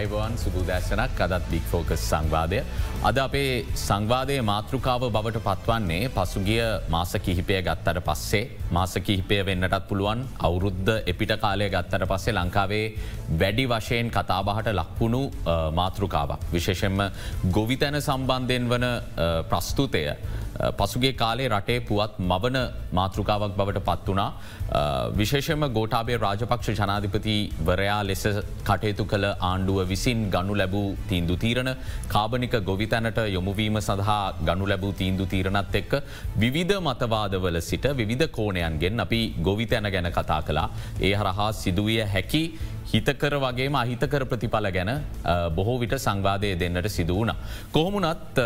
Ivan සුබුදෑසනක් අදත් බික් focus සංවාදය. අද අපේ සංවාදය මාතෘකාව බවට පත්වන්නේ පසුගිය මාස කිහිපය ගත්තට පස්සේ මාස කිහිපය වෙන්නටත් පුළුවන් අවුරුද්ධ එපිට කාලය ගත්තට පස්සේ ලංකාවේ වැඩි වශයෙන් කතාබහට ලක්වුණු මාතෘකාවක්. විශේෂෙන්ම ගොවිතැන සම්බන්ධයෙන් වන ප්‍රස්තුතය. පසුගේ කාලේ රටේ පුවත් මවන මාතෘකාවක් බවට පත් වනා. විශේෂම ගෝටාබේ රාජපක්ෂ ජනාධිපති වරයා ලෙස කටයුතු කළ ආණ්ඩුව විසින් ගනු ලැබූ තීන්දු තීරණ කාබනික ගොවිතැනට යොමුවීම සඳහා ගනු ලැබූ තීන්දු තීරණත් එක්ක විවිධ මතවාදවල සිට විධ කෝණයන්ගෙන් අපි ගොවිතැන ගැන කතා කලා ඒ හරහා සිදුවිය හැකි හිතකර වගේම අහිතකර ප්‍රතිඵල ගැන බොහෝ විට සංවාදය දෙන්නට සිදු වුණ. කොහොමුණත්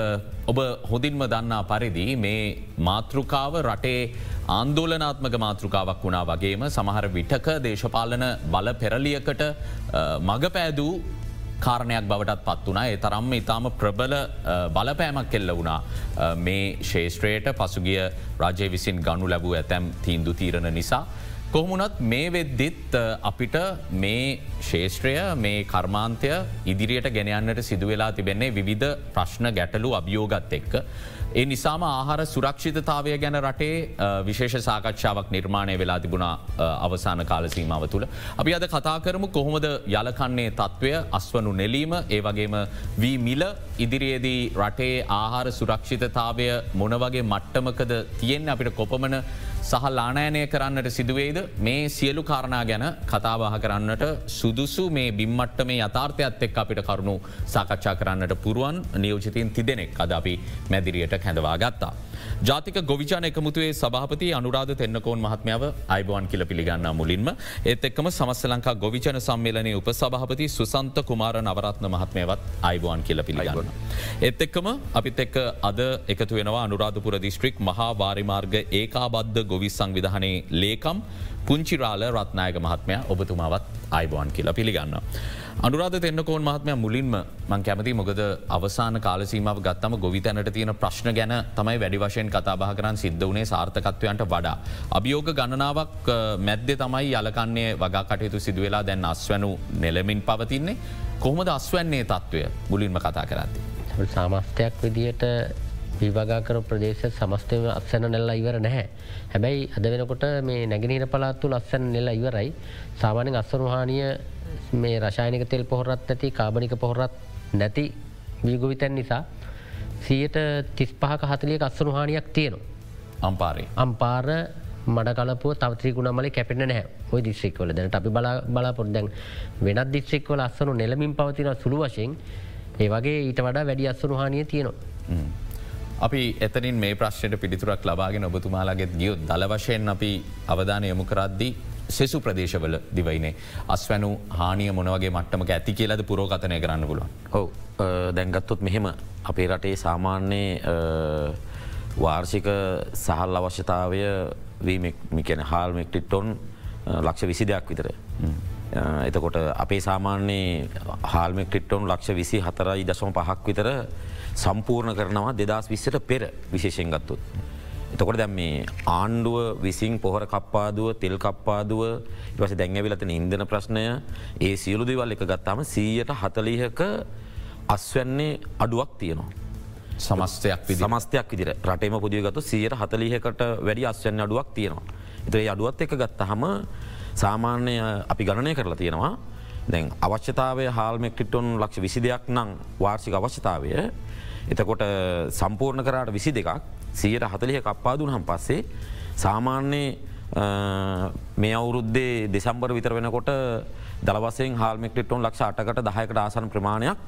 ඔබ හොඳින්ම දන්නා පරිදි මේ මාතෘකාව රටේ ආන්දෝලනාත්මක මාතෘකාවක් වුණා වගේම සමහර විටක දේශපාලන බල පෙරලියකට මඟ පෑදූ කාරණයක් බවටත් පත් වනා ඒ තරම්ම ඉතාම ප්‍රබල බලපෑමක් කෙල්ල වුණා මේ ශේෂත්‍රයට පසුගිය රජය විසින් ගනු ලැබූ ඇතැම් තීන්දු තීරණ නිසා. කොහමුණත් මේ වෙද්දිත් අපිට මේ ශේෂත්‍රය මේ කර්මාන්තය ඉදිරියට ගෙනයන්නට සිදුවෙලා තිබෙන්නේ විවිධ ප්‍රශ්න ගැටලු අභියෝගත් එක්ක. ඒ නිසාම ආහාර සුරක්ෂිතතාවය ගැන රටේ විශේෂ සාකච්ඡාවක් නිර්මාණය වෙලා තිබුණා අවසාන කාලසීමාව තුළ. අපි අද කතා කරමු කොහොමද යලකන්නේ තත්ත්වය අස්වනු නෙලීම ඒ වගේම වී මිල ඉදිරියේදී රටේ ආහාර සුරක්ෂිතතාවය මොනවගේ මට්ටමකද තියෙන් අපිට කොපමන සහල්ලානෑනය කරන්නට සිදුවේද මේ සියලු කාරණා ගැන කතාවාහ කරන්නට සුදුසු මේ බිම්මට්ට මේ යථාර්ථයත් එක් අපිට කරුණු සාකච්ඡා කරන්නට පුරුවන් නියෝජිතයෙන් තිදෙනෙක් අද අපි මැදිරියට හැඳවා ගත්තා. ජාතික ගොවිචාන එකමුතුවේ සභහපති අනුරාධ තෙන්නකෝන් මහත්මාව අයිබෝන් කියල පිළිගන්න මුලින්ම ඒත් එක්කම සමස්ස ලංකා ගොවිචන සම්මේලනය උප සභහපති සුසන්ත කුමාර නවරත්න මහත්මයවත් අයිබෝන් කියල පිළිගන්න. ඒත් එක්කම අපිත් එක්ක අද එකතු වෙනවා අනුරාධපුර දිස්ත්‍රික් මහා වාරිමාර්ග ඒකාබද්ධ ගොවි සංවිධානයේ ලේකම් පුංචිරාල රත්නායක මහත්මය ඔබතුමාවත් අයිබෝන් කියලා පිළිගන්න. අනුරාධ තෙන්නකෝන් මහත්මය මුලින්ම මං කැමති මොකද අවසාන කාලසීමාව ගත්තම ගොවිතැනට තියෙන ප්‍රශ්න ගැන තමයි වැඩි වශයෙන් කතාබහ කරන්න සිද්ධ වනේ සාර්ථකත්වයන්ට වඩා. අභියෝග ගණනාවක් මැද්ද තමයි යලකන්නේ වගා කටයුතු සිදුවෙලා දැන් අස්වැනු නෙලමින් පවතින්නේ කොහොමද අස්වන්නේ තත්ත්වය මුලින්ම කතා කරද්දි. සාමස්තයක් විදියට විවගාකර ප්‍රදේශ සමස්තව අත්සැන නෙල්ලා ඉවර නැහැ. හැබැයි අද වෙනකොට මේ නැගෙනීර පලාත්තු ලස්සැන් නෙල්ල ඉවරයි සාමානෙන් අස්සරුහානිය මේ රශායනික තෙල් පොහොරත් ඇති කාබනික පොහොරත් නැති වීගොවිතැන් නිසා සියට තිස් පහක හතලිය අස්සරුහානියක් තියෙනවා. අම්පාරේ. අම්පාර මඩකලපුව තවත්‍රී ගුණමල කැපෙන නැහැ ඔය දිස්්‍රික්වල දැනට අපි බලා බලාපොට දැන් වෙනත් දිස්්‍රික්වල අස්සනු නෙලමින් පවතින සුළු වශයෙන් ඒ වගේ ඊට වඩා වැඩි අස්සරුහානිය තියෙනවා. අපි එතනින් මේ ප්‍රශ්නයට පිළිතුරක් ලබාගෙන ඔබතුමාලාගෙත් ගියොත් දල වශයෙන් අපි අවධානය යොමු කරද්දී සෙසු ප්‍රදේශවල දිවයිනේ අස්වැනු හානිය මොනවගේ මට්ටමක ඇති කියලද පුරෝගතනය කරන්න පුලුවන්. ඔව දැන්ගත්තොත් මෙහෙම අපේ රටේ සාමාන්‍යයේ වාර්ෂික සහල් අවශ්‍යතාවය වීමකැන හාල් මෙක්ටිටොන් ලක්ෂ විසි දෙයක් විතර. එතකොට අපේ සාමාන්‍යයේ හාල්මෙක්ටිට්ටොන් ලක්ෂ විසි හතරයි දශම පහක් විතර සම්පූර්ණ කරනවා දෙදස් විස්සට පෙර විශේෂෙන් ගත්තුත්. එතකොට දැම් මේ ආණ්ඩුව විසින් පොහර කප්පාදුව තෙල් කප්පාදුව ඉවස දැංගවිලතන ඉන්දන ප්‍රශ්නය ඒ සියලු දෙවල් එක ගත්තාම සීයට හතලිහක අස්වන්නේ අඩුවක් තියෙනවා. සමස්තයක් සමස්තයක් විදිර රටේම පුදියගතු සියයට හතලිහකට වැඩි අස්වන්න අඩුවක් තියෙනවා. එතේ අඩුවත් එක ගත්තහම සාමාන්‍ය අපි ගණනය කරලා තියෙනවා දැන් අවශ්‍යතාවය හාල්මෙක්ටිටොන් ලක්ෂ විසි දෙයක් නම් වාර්ෂික අවශ්‍යතාවය. එතකොට සම්පූර්ණ කරට විසි දෙකක්. සියට හතලිය කප්පාදුන හම් පස්සේ සාමාන්‍යයේ මේ අවුරුද්දේ දෙසම්බර විතර වෙනකොට දලවසෙන් හාල්මෙක්ටිටොන් ලක්ෂ අටකට දහයකට ආසන ප්‍රමාණයක්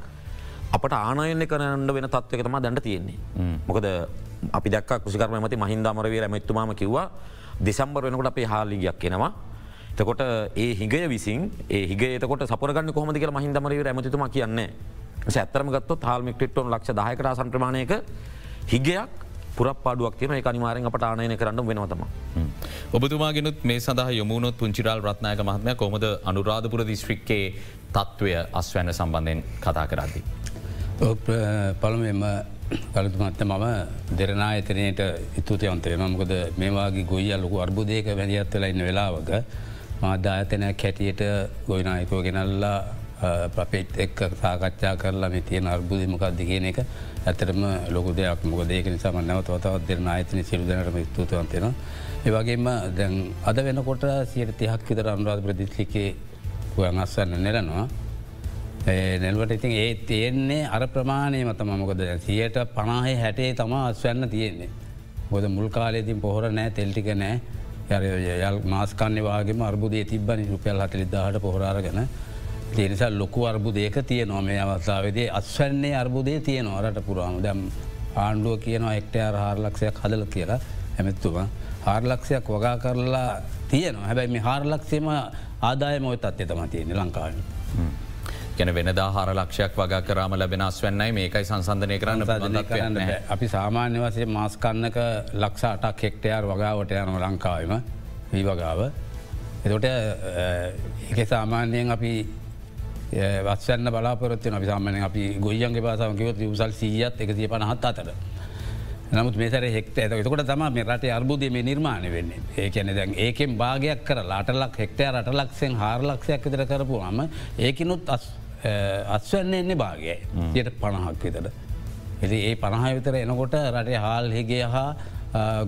අපට ආනයන කරන්න වෙන තත්වකතම දැන්ට තියෙන්නේ. මොකද අපි දක් කෘෂිකරම මති මහින්දාමරවේ ඇමත්තුමාම කිව්වා දෙසම්බර වෙනකොට අපේ හාලිගයක් එනවා තකොට ඒ හිගය විසින් ඒ හිගේතකොට සපරගන්න කොහමදි කියල මහින්දමරව ඇමතිතුම කියන්නේ ඇත්තරම ගත්තොත් හල්මික්ටිට්ටොන් ලක්ෂ දායකට සන්ත්‍රමාණයක හිගයක් පුරපාඩුවක් තියන අනිවාරෙන් අපට ආනයන කරන්න වෙනවතම. ඔබතුමාගෙනුත් මේ සඳහ යමුණොත් පුංචිරල් රත්නායක මහත්මය කොමද අනුරාධපුර දිස්ත්‍රික්කේ තත්ත්වය අස්වැන්න සම්බන්ධයෙන් කතා කරද්දි. පළමෙම කලතුමත්ත මම දෙරනා එතනයට ඉතුතයන්තේ මකද මේවාගේ ගොයිය ලොකු අර්බුදයක වැදිත් වෙලා ඉන්න වෙලාවක මාධ්‍යාතනයක් හැටියට ගොයිනායකෝ ගෙනල්ලා පපෙට් එක් සාකච්ඡා කරලා මේ තියෙන අර්බුදමකක්ද කියන එක ඇතරම ලොක දෙයක් මොක දේක නිසාම නැවත වතවත් දෙරන ආයතන සිරුදනටම ස්තුතුවන්තෙන. ඒවගේම දැන් අද වෙනකොට සියට තිහක් විතර අනුරාධ ප්‍රදිස්ලිකේ ගුවන් අස්වන්න නෙලනවා. නෙල්වට ඉතින් ඒ තියෙන්නේ අර ප්‍රමාණය මත මකොද සියට පනාහේ හැටේ තම අස්වන්න තියෙන්නේ. ගොද මුල් කාලේතින් පොහොර නෑ තෙල්ටික නෑ යල් මාස්කන්න වගේ අර්බුදේ තිබන රුපියල් හතලිදාහට පොහොරාරගෙන තිනිසා ලොකු අර්බුදයක තිය නොමේ අවස්ථාවදේ. අස්වන්නේ අර්බුදේ තිය නොරට පුරාම. දැම් ආණ්ඩුව කියනවා එක්ටයාර හාරලක්ෂයක් හදල කියලා ඇමැත්තුම. හාරලක්ෂයක් වගා කරලා තියනවා. හැබැයි මේ හාරලක්ෂේම ආදාය මොය තත්ය තම තියෙන ලංකාවෙන්. ගැන වෙන හර ලක්ෂයක් වග කරම ලැබෙනස් වන්නයි මේකයි සංසන්ධනය කරන්න කරන්න අපි සාමාන්‍ය වසේ මාස්කන්නක ලක්ෂ අටක් හෙක්ටයාර් වගාවට යන ලංකාවම වී වගාව. එතොට එක සාමාන්‍යයෙන් අපි වස්සන්න බලාපොරත්වය අපි සාමානය අපි ගොයියන්ගේ පාසමකිවත් උසල් සීයත් එකසිය පනහත් අතර. නමුත් මේසර හෙක්ට ඇතකොට තම මේ රට අර්බුදය මේ නිර්මාණය වෙන්නේ. ඒකන දැන් ඒකෙන් භාගයක් කර ලාටලක් හෙක්ටය රටලක්ෂෙන් හාරලක්ෂයක් විතර කරපු අම ඒකනුත් අස්වන්නේ එන්නේ භාගය යට පණහක් විතට. එති ඒ පණහ විතර එනකොට රටේ හාල් හෙගේ හා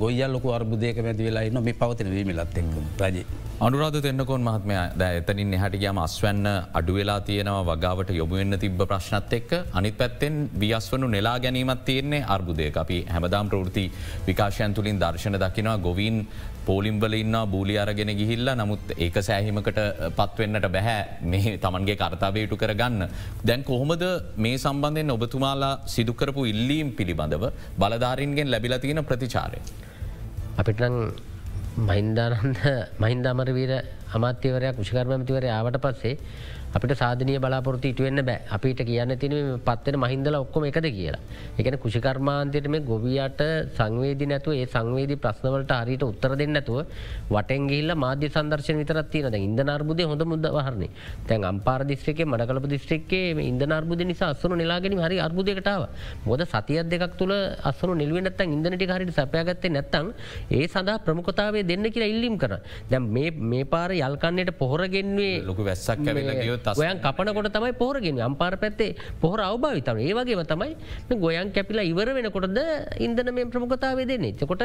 ගොයිල් ලොක අර්බුදයක මැති වෙලා ඉන්න මේ පවතින වීමලත් එක් රජී. අනුරාධ තෙන්නකොන් මහත්මය ද එතනින් හටිගේම අස්වන්න අඩුවෙලා තියෙනවා වගාවට යොමුවෙන්න තිබ ප්‍රශ්නත් එක්ක. අනිත් පැත්තෙන් වියස්වනු නෙලා ගැනීමත් තියන්නේ අර්බුදය අපි හැමදාම් ප්‍රෘති විකාශයන් තුළින් දර්ශන දකිනවා. ගොවීන් පෝලිම්බල ඉන්න බූලි අරගෙන ගිහිල්ල නමුත් ඒක සෑහිමකට පත්වෙන්නට බැහැ මේ තමන්ගේ කර්තාවයුතු කරගන්න. දැන් කොහොමද මේ සම්බන්ධයෙන් ඔබතුමාලා සිදුකරපු ඉල්ලීම් පිළිබඳව බලධාරින්ගෙන් ලැබිල තියෙන ප්‍රතිචාරය. අපිටන් මහින්දානන්ද මහින්දාමරවීර අමාත්‍යවරයක් විෂකර්මතිවර ආවට පස්සේ අපිට සාධනය බලාපොරති ඉටුවෙන්න බෑ. අපිට කියන්න තින පත්වෙන මහින්දල ඔක්කොම එකද කියලා. එකන කෘෂිකර්මාන්තයට මේ ගොවියට සංවේද නැතුව ඒ සංවේද ප්‍රශ්නවලට හරිට උත්තර දෙන්නතුව වටන්ගේල්ල මාධ්‍ය සදර්ශන විතරත්තින ඉද නර්බුද හොඳ මුද වහරන්නේ තැන් අම්පාර දිස්ත්‍රකේ මඩකලප දිස්ත්‍රක්කේ ඉද නර්බුද නිසා අස්සනු නිලාගෙන හරි අර්බුදයකටාව මොද සතියක් දෙකක් තුළ අස්සනු නිල්වෙනත් ඉදනට හරිට සපයාගත්තේ නැත්තං ඒ සඳහා ප්‍රමුකතාවේ දෙන්න කියලා ඉල්ලිම් කර. දැම් මේ පාර යල්කන්නයට පොහොරගෙන්වේ ලොකු වැස්සක් ගොයන් කපනකොට තමයි පොහරගෙන අම්පාර පැත්තේ පොහර අවභාවිතම ඒවගේම තමයි ගොයන් කැපිලා ඉවර වෙනකොටද ඉන්දන මේ ප්‍රමුඛතාව දෙන්නේ. එතකොට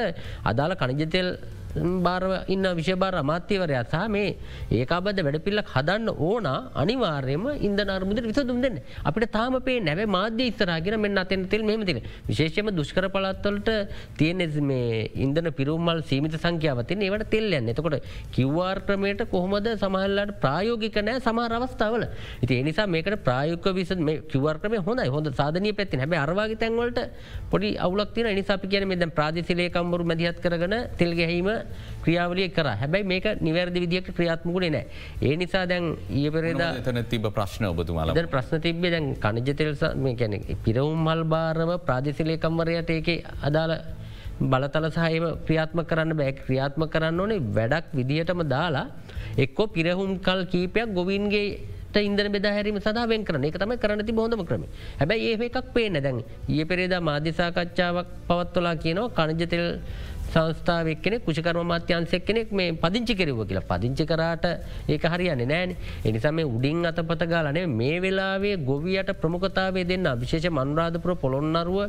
අදාළ කනිජතෙල් භාරව ඉන්න විශෂභාර අමාත්‍යවරයා සහ මේ ඒකාබද වැඩපිල්ලක් හදන්න ඕන අනිවාර්යම ඉන්ද නර්මුද විසදුම් දෙන්න. අපිට තාම පේ නැව මාධ්‍ය ඉස්සරගෙන මෙන්න අතෙන් තෙල් මෙමතින විශේෂම දුෂ්කර පලත්වලට තියෙන මේ ඉන්දන පිරුම්මල් සීමිත සංඛ්‍යාවතින් ඒවට තෙල්ලයන්න එතකොට කිව්වාර් ක්‍රමයට කොහොමද සමහල්ලට ප්‍රායෝගික නෑ සමහර අවස්ථාවල. ඉති එනිසා මේකට ප්‍රායුක විස මේ කිවර්කම හොඳ හොඳ සාධනය පැත්ති හැබ අරවාගේ තැන්වලට පොඩි අවුලක්තින නිසාපි කියන මෙද ප්‍රාදේශලයකම්බරු මැදිහත් කරගන තෙල්ගැහීම ක්‍රියාවලිය කර. හැබැයි මේක නිවැරදි විදිියට ක්‍රියාත්මකුණ නෑ ඒ නිසා දැන් ඒ පෙරේදා තන තිබ ප්‍රශ්න ඔබතුමාල? ප්‍රශ්න තිබේ දැන් කණජතෙල් කැන පිරවුම් මල් භාරම ප්‍රාදේශලයකම්වරයට ඒක අදාළ බලතල සහයම ක්‍රියාත්ම කරන්න බෑ. ක්‍රියාත්ම කරන්න ඕනේ වැඩක් විදිහටම දාලා එක්කෝ පිරහුම් කල් කීපයක් ගොවින්ගේ ඉන්දන බෙදහැරීම සදාවෙන් කරන එක තම කරනති බොහොඳම ක්‍රම හැබැයි ඒ එකක් පේන දැන් ඒ පෙරේදා මාධ්‍යසාකච්ඡාවක් පවත්වලා කියනවා කණජතෙල් සංස්ථාවක් කෙනෙ කුෂකරම මාත්‍යන්සෙක් කෙනෙක් මේ පදිංචි කෙරව කියලා. පදිංචි කරාට ඒක හරියන්න නෑන එනිසාම උඩින් අතපත ගාලනේ මේ වෙලාවේ ගොවියට ප්‍රමුඛතාවේ දෙන්න විශේෂ මන්රාධපුර පොළොන්නරුව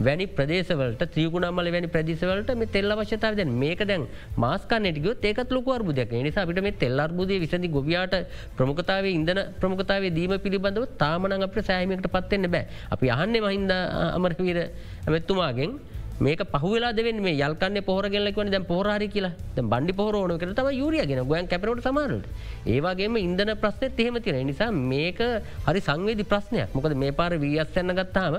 වැනි ප්‍රදේශවලට ත්‍රීගුණමල වැනි ප්‍රදේශවලට මේ තෙල්ල වශ්‍යතාව දැන් මේක දැන් මාස්කන්නටගොත් ඒකත් ලොක අර්බුදයක් නිසා අපිට මේ තෙල් අර්බුදය විසඳි ගොවියාට ප්‍රමුඛතාව ඉදන ප්‍රමුඛතාව දීම පිළිබඳව තාමන අප සෑහිමකට පත්වෙන්න බෑ. අපි අහන්නේ මහින්ද අමරවීර ඇමැත්තුමාගෙන්. මේක පහුවෙලා දෙවෙන් මේ යල්කන්න පොහරගෙල්ලෙක්වන දැ පොහරි කියලා. බණ්ඩි පොහරෝන කර තම යුරියගෙන ගොයන් කැපරට සමාරට ඒවාගේම ඉන්දන ප්‍රශ්නය එහෙම තියෙන නිසා මේක හරි සංවේදි ප්‍රශ්නයක්. මොකද මේ පාර වීයස්සන්න ගත්තාම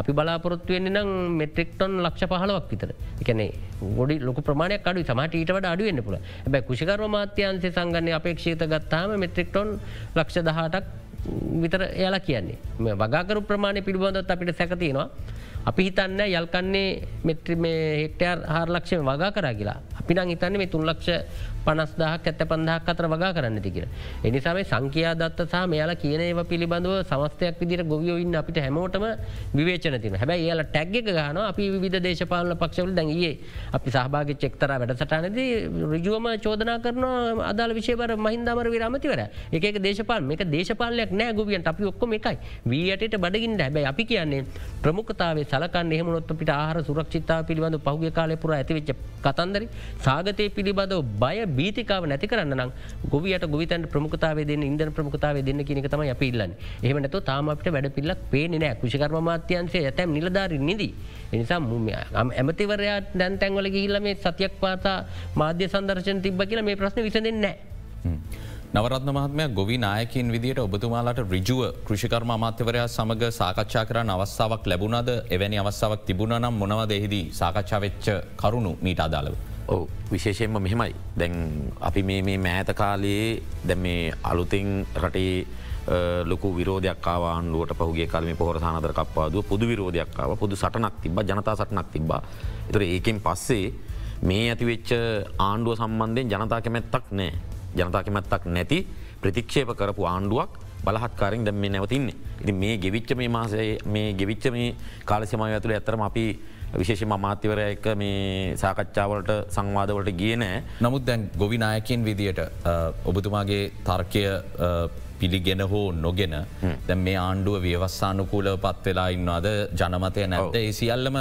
අපි බලාපොරොත්තුවෙන්නේ නම් මෙට්‍රික්ටොන් ලක්ෂ පහලවක් විතර. එකනේ ගොඩි ලොක ප්‍රමාණයක් අඩු සමට ඊටට අඩුවෙන්න්න පුළ ඇබැ කුෂිකර්ම මාත්‍යන්සේ සංගන්න අපේක්ෂේත ගත්තාම මෙට්‍රික්ටොන් ලක්ෂ දහටක් විතර එයාලා කියන්නේ. වගකරු ප්‍රමාණය පිළිබඳත් අපිට සැකතියෙනවා අපි හිතන්න යල්කන්නේ මෙට්‍රි මේ හෙක්ටර් හාරලක්ෂය වගා කරා කියලා. අප අපින හිතන්න මේ තුන්ලක්ෂ පනස්දාහක් ඇත්ත පන්දහක් අතර වගා කරන්න තිකිර. එනිසාම සංකයා දත්ත සහ මෙයාලා කියන ඒව පිළිබඳව සමස්තයක් විදිර ගොවියෝඉන්න අපිට හැමෝටම විවේචන තින හැබැයි ඒලා ටැග්ග ගන අපි විධ දේශපාලන පක්ෂවල දැන්ගේ අපි සහභාග චෙක්තර වැඩසටනද රජුවම චෝදනා කරන අදාල විශේවර මහින්දමර විරමතිවර එක දේශපාල මේක දේශපාලයක් නෑ ගොවියන්ට. අපි ඔක්කොම එකයි. වීයට බඩගින් හැබැයි අපි කියන්නේ ප්‍රමුඛතාවේ සලකන්න එහෙමනොත් පිට ආහර සුරක්ෂිතා පිළිබඳ පහුග කාලය පුර ඇතිවෙච්ච කතන්දර සාගතය පිළිබඳව බය බීතිකාව නැති කරන්න නම් ගොවියට ගොවිතන් ප්‍රමුඛතාව දෙන්න ඉන්දන ප්‍රමුඛතාව දෙන්න කියනක තම අපිල්ලන්න එහමනත තාමට වැඩ පිල්ලක් පේන නෑ කෘෂිකර්ම මාත්‍යන්සේ ඇතැම් නිලධාර නිදී. එනිසා ඇමතිවරයා දැන්තැන්වල ගිහිල්ල මේ සතියක් පාතා මාධ්‍ය සන්දර්ශන තිබ්බ කියලා මේ ප්‍රශ්න විසඳෙන්නේ නෑ. නවරත්න මහත්මය ගොවි නායකින් විදිට ඔබතුමාලාට රිජුව කෘෂිකර්ම අමාත්‍යවරයා සමඟ සාකච්ඡා කරන්න අවස්ථාවක් ලැබුණද එවැනි අවස්ථාවක් තිබුණ නම් මොනවද එහිදී සාකච්ඡාවෙච්ච කරුණු මීට අදාළව. ඕ විශේෂයෙන්ම මෙහෙමයි දැන් අපි මේ මෑත කාලයේ දැ මේ අලුතින් රටේ ලොක විරෝධයක් ආවාන්ලුවට පහුගේ කල්ම පොහර සානදර කප්පාදුව පුදු විරෝධයක්කාව පුදු සටනක් තිබ ජනතා සටනක් තිබා. එතර ඒකෙන් පස්සේ මේ ඇතිවෙච්ච ආණ්ඩුව සම්බන්ධයෙන් ජනතා කැමැත්තක් නෑ ජනතා කැමැත්තක් නැති ප්‍රතික්ෂේප කරපු ආණ්ඩුවක් බලහත්කාරින් දැම මේ නැවතින්නේ. ඉති මේ ගෙවිච්ච මේ මාසේ මේ ගෙවිච්ච මේ කාලසිමය ඇතුළ ඇතරම අපි විශේෂම අමාත්‍යවරය එක මේ සාකච්ඡාවලට සංවාදවලට ගියනෑ. නමුත් දැන් ගොවිනායකින් විදියට ඔබතුමාගේ තර්කය පිළිගෙන හෝ නොගෙන දැ මේ ආණ්ඩුව ව්‍යවස්සානුකූලව පත් වෙලා ඉන්නවාද? ජනමතය නැත්ත ඒ සියල්ලම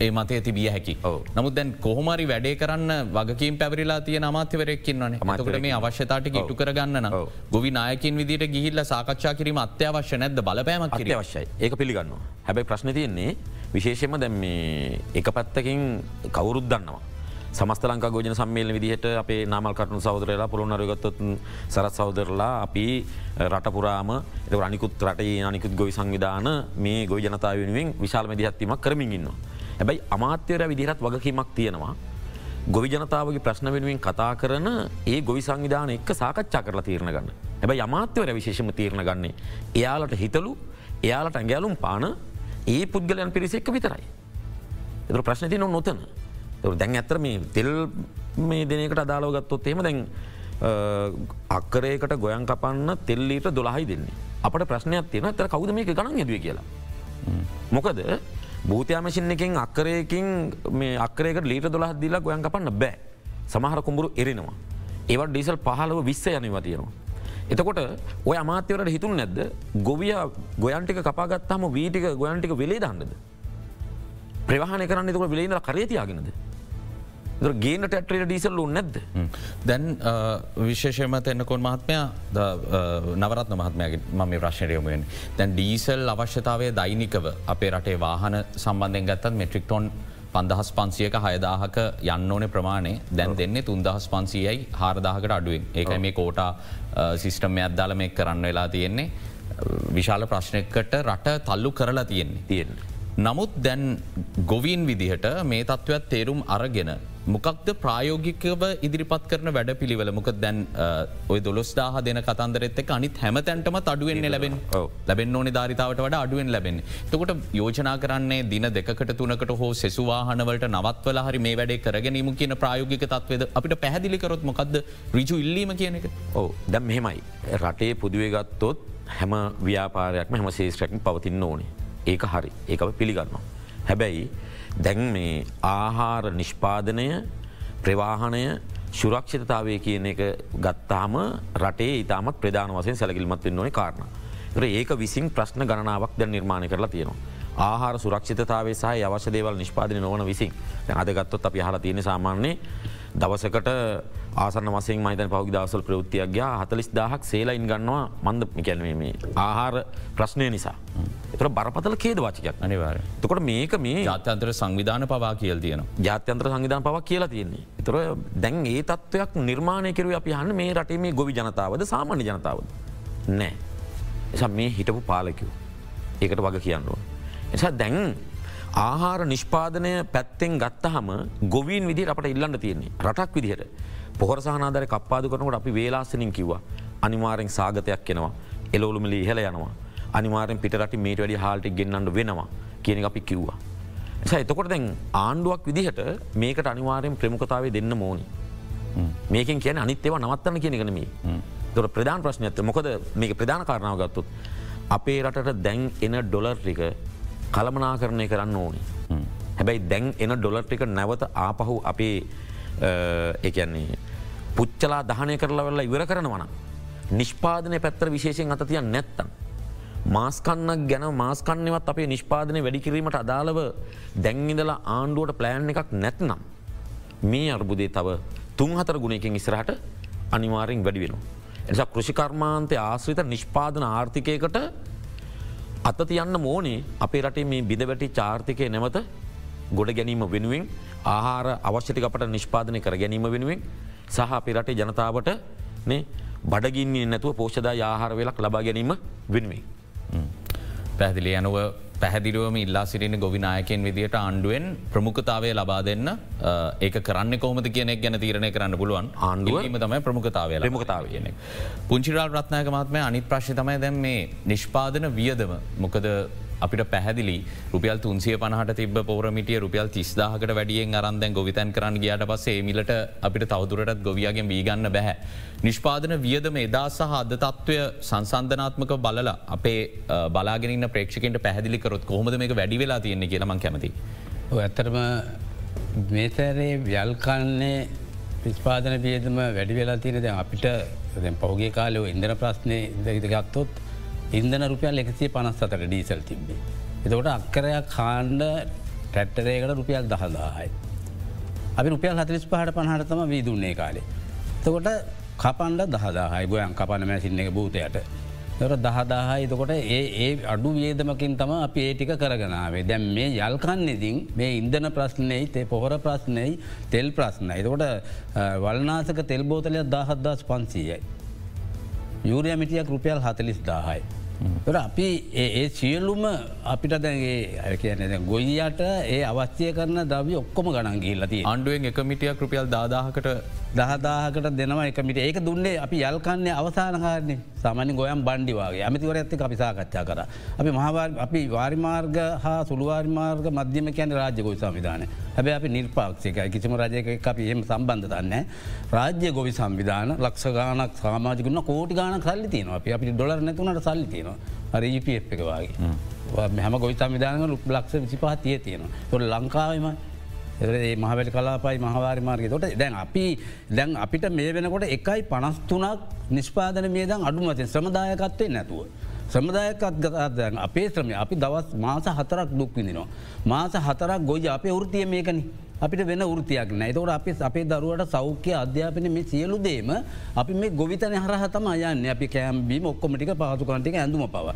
ඒ මතය තිබිය හැකි. නමුත් දැන් කොහොමරි වැඩේ කරන්න වගකින් පැවරිලා තිය අමාත්‍යවරයක්කින් වන මතකට මේ අවශ්‍යතාට ඉටු කරගන්න ගොවි නායකින් විදිට ගිහිල්ල සාකච්ඡා කිරීම අත්‍යවශ්‍ය නැද බලපෑමක් කිරිය අවශ්‍යයි ඒක පිළිගන්න හැබැයි ප්‍රශ්න තියෙන්නේ විශේෂම දැම් එක පැත්තකින් කවුරුත් දන්නවා. සමස්ත ලංකා ගෝජන සම්මේල විදිහට අපේ නාමල් කටනු සෞදරලා පුරුණරගත්තොත් සරත් සෞදරලා අපි රටපුරාම අනිකුත් රටේ අනිකුත් ගොයි සංවිධාන මේ ගොයි ජනතාව වෙනුවෙන් විශාල මදිහත්වීමක් කරමින් ඉන්නවා. හැබැයි අමාත්‍යවර විදිහත් වගකීමක් තියෙනවා. ගොවි ජනතාවගේ ප්‍රශ්න වෙනුවෙන් කතා කරන ඒ ගොවි සංවිධාන එක් සාකච්ඡා කරලා තීරණ ගන්න. හැබැයි අමාත්‍යවර විශේෂම තීරණ ගන්නේ. එයාලට හිතලු එයාලට ඇගෑලුම් පාන ඒ පුද්ගලයන් පිරිසෙක්ක විතරයි. එතුර ප්‍රශ්න තින නොතන දැන් ඇතර මේ තෙල් මේ දෙනකට අදාලව ගත්තොත් එෙම දැන් අක්කරේකට ගොයන් කපන්න තෙල්ලීට දොළහයි දෙන්නේ. අපට ප්‍රශ්නයක් තියෙන තර කවුද මේක ගණන් යදුව කියලා. මොකද භූතයාමසින් එකින් අක්කරයකින් මේ අක්කරේකට ලීට දොළහ දිලා ගොයන් කපන්න බෑ. සමහර කුඹුරු එරෙනවා. ඒවට ඩීසල් පහලව විස්ස යනවා තියෙනවා. එතකොට ඔය අමාත්‍යවරට හිතුන් නැද්ද ගොවිය ගොයන්ටික කපාගත්තාම වීටික ගොයන්ටික වෙලේ දන්නද. ප්‍රවාහන කරන්න තකට විලේද කරේතියාගෙනද. ගේනට ඇට්‍රේට ඩීසල්ලු නැද්ද. දැන් විශේෂයම එන්නකොන් මහත්මයා නවරත් මහත්මයගේ මම ප්‍රශ්නයමයෙන් දැන් ඩීසල් අවශ්‍යතාවය දෛනිකව අපේ රටේ වාහන සම්බන්ධෙන් ගත්තත් මෙට්‍රික්ටොන් පන්දහස් පන්සියක හයදාහක යන්න ඕන ප්‍රමාණය. දැන් දෙන්නේ තුන්දහස් පන්සියයි හාරදාහකට අඩුවෙන්. ඒක මේ කෝටා සිිස්ටම්ය අද්දාල මේ කරන්න වෙලා තියෙන්නේ. විශාල ප්‍රශ්නයකට රට තල්ලු කරලා තියෙන්නේ. තියෙන. නමුත් දැන් ගොවීන් විදිහට මේ තත්ත්වත් තේරුම් අරගෙන මොකක්ද ප්‍රායෝගිකව ඉදිරිපත් කරන වැඩ පිළිවල මොක දැන් ඔය දොස්දාහ දෙන කතන්දරෙත් එක අනිත් හැම තැන්ටම අඩුවෙන් ලැබෙන් ලැබෙන් ඕනි ධරිතාවට වඩ අඩුවෙන් ලැබෙන. තකොට යෝජනා කරන්නේ දින දෙකට තුනකට හෝ සෙසුවාහනවලට නවත්වල හරි මේ වැඩේ කරගැනීම කියන ප්‍රායෝගික තත්වද අපිට පැහදිලිකරොත් මොකක්ද රිජු ඉල්ලීම කියන එක. ඕ දැම් මෙහෙමයි. රටේ පුදුවේ ගත්තොත් හැම ව්‍යාපාරයක්ම හැම සේෂ්‍රැකින් පවතින්න ඕනේ. ඒක හරි ඒක පිළිගන්නවා. හැබැයි දැන් මේ ආහාර නිෂ්පාදනය ප්‍රවාහනය ශුරක්ෂිතතාවය කියන එක ගත්තාම රටේ ඉතාමත් ප්‍රධාන වසයෙන් සැලකිල්මත් වෙන්න ඕන කාරණ. ඒක විසින් ප්‍රශ්න ගණනාවක් දැන් නිර්මාණය කරලා තියෙනවා. ආහාර සුරක්ෂිතතාවේ සහ අවශ්‍ය දේවල් නිෂ්පාදන නොවන විසින් අදගත්තොත් අපි හලා තියෙන සාමාන්‍යයේ දවසකට ආසන වසෙන් මහිතන පහුගි දවසල් ප්‍රෘතියක් ගයා හතලිස් දාහක් සේලයින් ගන්නවා මන්ද මිකැල්වීමේ ආහාර ප්‍රශ්නය නිසා. එතර බරපතල කේද වාචකයක් අනිවාර තකොට මේක මේ ජාත්‍යන්ත්‍ර සංවිධාන පවා කියල් තියෙන ජාත්‍යන්ත්‍ර සංවිධාන පවක් කියලා තියෙන්නේ. එතර දැන් ඒ තත්ත්වයක් නිර්මාණය කරුව අපි හන්න මේ රටේ මේ ගොවි ජනතාවද සාමාන්‍ය ජනතාවද. නෑ. එසම් මේ හිටපු පාලකව. ඒකට වග කියන්නුව. එසා දැන් ආහාර නිෂ්පාදනය පැත්තෙන් ගත්තහම ගොවීන් විදි අපට ඉල්ලන්න තියෙන්නේ රටක් විදිහට පොහර සහනාදර කප්පාද කරනකට අපි වේලාසනින් කිව්වා අනිවාරෙන් සාගතයක් කෙනවා එලෝළුමලි ඉහල යනවා අනිවාරෙන් පිටරට මේට වැඩි හාල්ටි ගෙන්න්නට වෙනවා කියන අපි කිව්වා. එතකොට දැන් ආණ්ඩුවක් විදිහට මේකට අනිවාරයෙන් ප්‍රමුඛතාව දෙන්න මෝනි. මේකින් කියන අනිත්‍යව නවත්තන්න කියන එකනමී. තොර ප්‍රධාන ප්‍රශ්නයත්ත මොකද මේක ප්‍රධාන කාරණාව ගත්තුත්. අපේ රටට දැන් එන ඩොලර්ටික කළමනා කරණය කරන්න ඕනි. හැබැයි දැන් එන ඩොලර්ටික නැවත ආපහු අපේ එකන්නේ පුච්චලා දහනය කරලා වෙල්ලා ඉවර කරනවන. නිෂ්පාදනය පැත්තර විශේෂෙන් අතතිය නැත්තම්. මාස්කන්නක් ගැන මාස්කන්නවත් අපේ නිෂ්පාදනය වැඩිකිරීමට අදාළව දැංගිදලා ආණ්ඩුවට ප්ලෑන් එකක් නැත්නම්. මේ අර්බුදේ තව තුන් හතර ගුණයකින් ඉස්රහට අනිවාරෙන් වැඩි වෙන. එනිසා කෘෂිකර්මාන්තය ආශ්‍රිත නිෂ්පාදන ආර්ථිකයකට අත තියන්න මෝනේ අපේ රටේ මේ බිඳ වැටි චාර්ථිකය නැවත ගොඩ ගැනීම වෙනුවෙන් ආහාර අවශ්‍යටිකට නිෂ්පාදනය කර ගැනීම වෙනුවෙන් සහ අපේ රටේ ජනතාවට බඩගින්නේ නැතුව පෝෂදා ආහාර වෙලක් ලබා ගැනීම වෙනුවෙන්. පැහදිලි යනුව පැහදිරුවම ඉල්ලා සිරින ගොවිනායකෙන් විදිට ආණ්ඩුවෙන් ප්‍රමුඛතාවය ලබා දෙන්න ඒක කරන්න කොමද කියනෙක් ගැන තීරණය කරන්න පුළුවන්. ආණ්ඩුවම තමයි ප්‍රමුඛතාවය ප්‍රමුඛතාව කියන. පුංචිරල් රත්නායක මාත්මය අනිත් ප්‍රශ්ි තමයි දැම් මේ නිෂ්පාදන වියදම. මොකද අපිට පැහැදිලි රුපියල් තුන්සිය පනහට තිබ පෝරමිටිය රුපියල් තිස්දාහකට වැඩියෙන් අරන්දැන් ගොවිතැන් කරන්න ගියට පස්සේ මිලට අපිට තවදුරටත් ගොවියගෙන් වීගන්න බැහැ. නිෂ්පාදන වියදම එදා සහ අද තත්ත්වය සංසන්ධනාත්මක බලලා අපේ බලාගෙන ප්‍රේක්ෂකට පැහදිලිකරොත් කොහොමද මේ වැඩි වෙලා තියෙන්නේ කියලම කැමති. ඇත්තරම මේතරේ ව්‍යල්කන්නේ පිස්පාදන වියදම වැඩි වෙලා තියෙනද අපිට පෞගේ කාලයෝ ඉන්දන ප්‍රශ්නය ඉදගත්තොත් ඉන්දන රුපියල් එකසිය පනස්සතට ඩීසල් තිබ්බේ. එතකොට අක්කරයක් කාණ්ඩ ටැට්ටරේකට රුපියල් දහදාහයි. අපි රුපියල් හතලිස් පහට පහටතම වී දුන්නේ කාලේ. තකොට කපන්ඩ දහදාහයි ගොයන් කපන මැසින්න එක භූතයට. තොර දහදාහයි තකොට ඒ ඒ අඩු වේදමකින් තම අපි ඒටික කරගනාවේ දැම් මේ යල්කන්නේදින් මේ ඉන්දන ප්‍රශ්නයයි තේ පොහොර ප්‍රශ්නයයි තෙල් ප්‍රශ්න. එතකොට වල්නාසක තෙල්බෝතලයක් දහත්දස් පන්සීයයි. යුරිය මිටියක් රුපියල් හතලිස් දාහයි. තොර අපි ඒ සියල්ලුම අපිට දැගේ කියන ගොයියට ඒ අවස්්‍යය කරන දවී ඔක්කොම ගණන්ගේල්ලති අන්ඩුවෙන් එක මිටියක් රුපියල් දාදාහකට දහදාහකට දෙනවා එකමිට ඒක දුන්නේ අපි යල්කන්නේ අවසානකාරන්නේ සාමාන්‍ය ගොයම් බණ්ඩිවාගේ ඇමතිවර ඇත්ත අපි සාකච්ඡා කර. අපි මහවා අපි වාරිමාර්ග හා සුළුවාරිමාර්ග මධ්‍යම කියන රාජ්‍ය ගොයි සංවිධාන හැබැ අපි නිර්පාක්ෂයකයි කිසිම රජයක අපි එම සම්බන්ධ දන්න රාජ්‍ය ගොවි සංවිධාන ලක්ෂ ගානක් සාමාජකුන්න කෝටි ගාන සල්ලි තියනවා. අපි අපි ඩොලර් නැතුනට සල්ලි තියෙනවා. රජප එක වගේ. හැම. ගොයි සංවිධානක ලක්ෂ විසිපහ තිය තියෙනවා. තොට ලංකාවම ඒ මහවැට කලාපයි මහවාරි මාර්ග තොට දැන් අපි දැන් අපිට මේ වෙනකොට එකයි පනස්තුනක් නිෂ්පාදන මේදන් අඩුමතින් ශ්‍රමදායකත්වය නැතුව. ශ්‍රමදායකත් ගතදැන් අපේ ශ්‍රමය අපි දවස් මාස හතරක් දුක්විදිනවා. මාස හතරක් ගොජ අපේ වෘතිය මේකන. අපිට වෙන ෘතියක් නෑ තවට අපි අපේ දරුවට සෞඛ්‍ය අධ්‍යාපන මේ සියලු දේම අපි මේ ගොවිතන හරහතම අයන්න අපි කෑම්බීම ඔක්කොමටික පාසුකන්ටික ඇඳුම පව.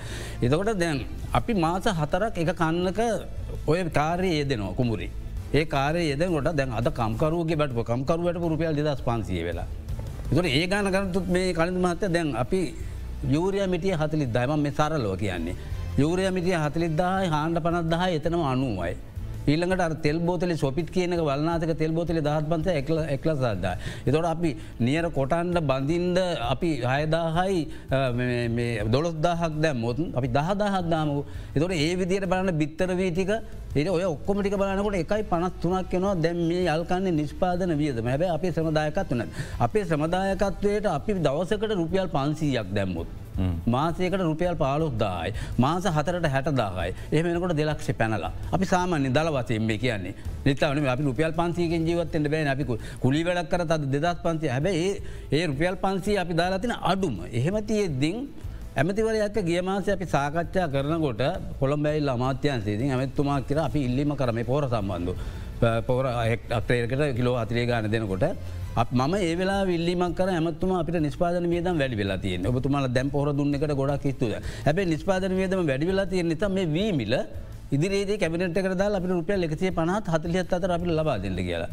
එතකොට දැන් අපි මාස හතරක් එක කන්නක ඔය කාරය ඒදෙනවා කුමුරේ. ඒ කාරය යෙදකොට දැන් අද කම්කරුවගේ බට කම්කරුවට රුපියල් දෙදස් පන්සිය වෙලා. තුර ඒ ගාන කරතුත් මේ කලින් මහත්ත දැන් අපි යූරය මිටිය හතලි දයිම මේ සරලෝ කියන්නේ. යූරය මිටිය හතලිදදායි හාන්ඩ පනත්දහ එතනම අනුවයි. ඊළඟට තෙල් බෝතලි සොපිත් කියනක වල්නාතක තෙල් බෝතලි දහත් පන්ස එක්ල එක්ල සද්දා. එතොට අපි නියර කොටන්ඩ බඳින්ද අපි හයදාහයි දොළොස්දාහක් දැ මොතුන් අපි දහදාහක් දාමු. එතොට ඒ විදියට බලන්න බිත්තර වීතික ඒ ඔය ඔක්කොමටික බලනකොට එකයි පනත් තුනක් කෙනවා දැම් මේ යල්කන්නේ නිෂ්පාදන වියද හැබැ අපේ සමදායකත් වනත්. අපේ සමදායකත්වයට අපි දවසකට රුපියල් පන්සීයක් දැම්මුත්. මාසයකට රුපියල් පාලොක්දායි මාස හතරට හැටදාහයි එහමෙනකොට දෙලක්ෂ පැනලා. අපි සාමාන්‍ය දලවසයෙන්ේ කියන්නේ. නිතවන අපි රුපියල් පන්සීගෙන් ජීවත්තෙන්ට බෑ අපිකු කුලි වැඩක් කර අද දෙදස් පන්සය. හැබැයි ඒ රුපියල් පන්සී අපි දාලාතින අඩුම. එහෙමතියෙද්දිින් ඇමතිවරයක්ක ගිය මාසය අපි සාකච්ඡා කරනකොට කොළඹැයිල් අමාත්‍යන්සේදී ඇමත්තුමා කියර අපි ඉල්ලිම කරම පෝර සම්බන්ධ පෝර අක්ටේකට කිලෝ අතිරේ ගාන දෙනකොට මම ඒවෙලා විල්ලිමක් කර ඇමත්තුම අපිට නිස්පාදන වේදම් වැඩි වෙලා තියන ඔබතුමාල දැම් පොර දුන්නකට ගොඩක් ස්තුද හැබේ නිස්පාදන වේදම වැඩි වෙලා තිය නිත මේ වීමිල ඉදිරියේ කැබිනට කරදා අපිට රුපියල් එකසිේ පනත් හතලියත් අතර අපි ලබා දෙන්න කියලා.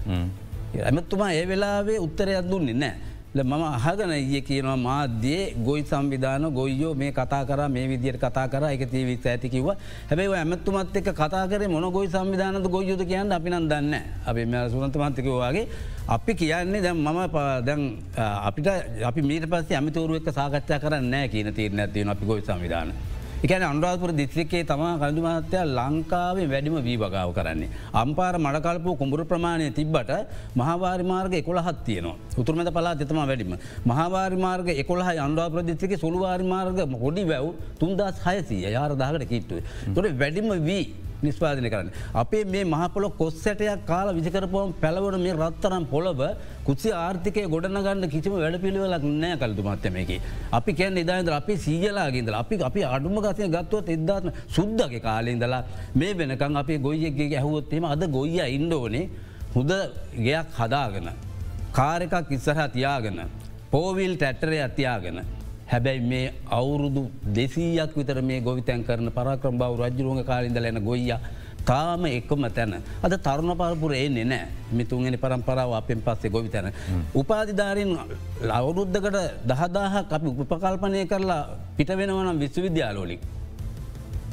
ඇමත්තුමා ඒ වෙලාවේ උත්තරයක් දුන්නේ නෑ. මම අහගන ඒ කියනවා මාධ්‍යයේ ගොයි සංවිධාන ගොයියෝ මේ කතා කර මේ විදියට කතා කර එක තීවිත් ඇතිකිව හැබයි ඇමත්තුමත් එක් කතා කර මොන ගොයි සංවිධානද ගොයුද කියන්න අපි නම් දන්න අපි මෙ සුනත මන්තකවවාගේ අපි කියන්නේ දැම් මම දැන් අපිට අපි මීට පස්සේ ඇමතවරුව එක් සාකච්ඡා කරන්න නෑ කියන තීරණ ඇතිවන අපි ගොයි සංවිධාන. එකන අන්රාපුර දිස්ත්‍රිකේ තම කඳු මහත්තයා ලංකාවේ වැඩිම වී වගාව කරන්නේ. අම්පාර මඩකල්පු කුඹුරු ප්‍රමාණය තිබ්බට මහවාරිමාර්ග එකොළහත් තියනවා උතුරමත පලා තෙතම වැඩිම. මහවාරිමාර්ග එකොළහ අන්ඩාපර දිස්ත්‍රික සුළුවාරිමාර්ග හොඩි වැව් තුන්දස් හයසී යාර දාකට කිට්ටුව. තොට වැඩිම වී නිස්පාදනය කරන්න. අපේ මේ මහපොල කොස්සටයක් කාල විසිකරපුවම් පැළවන මේ රත්තරම් පොළබ කුසි ආර්ථිකය ගොඩනගන්න කිසිම වැඩ පිළිවෙලක් නෑ කල්තු මත්තමකි. අපි කැන් නිදාන්ද අපි සීජලාගේද අපි අපි අඩුම ගසය ගත්තුවත් එදදාත්ම සුද්දගේ කාලෙන්දලා මේ වෙනකං අපේ ගොයියගේ ඇහුවොත්තේම අද ගොයිය ඉන්ඩෝනේ හුද ගයක් හදාගෙන. කාරකක් ඉස්සරහ තියාගෙන. පෝවිල් ටැට්ටරය අතියාගෙන. හැබැයි මේ අවුරුදු දෙසීයක් විතර මේ ගොවිතැන් කරන පරක්‍රම් බව රජරුවග කාලින්ද ලැන ගොයියා තාම එක්කම තැන. අද තරුණ පරපුර එන්නේ නෑ මිතුන්ගෙන පරම්පරාව අපෙන් පස්සේ ගොවි තැන. උපාධිධාරින් ලවුරුද්ධකට දහදාහ අපි උපකල්පනය කරලා පිට වෙනවනම් විශ්වවිද්‍යාලෝලික්.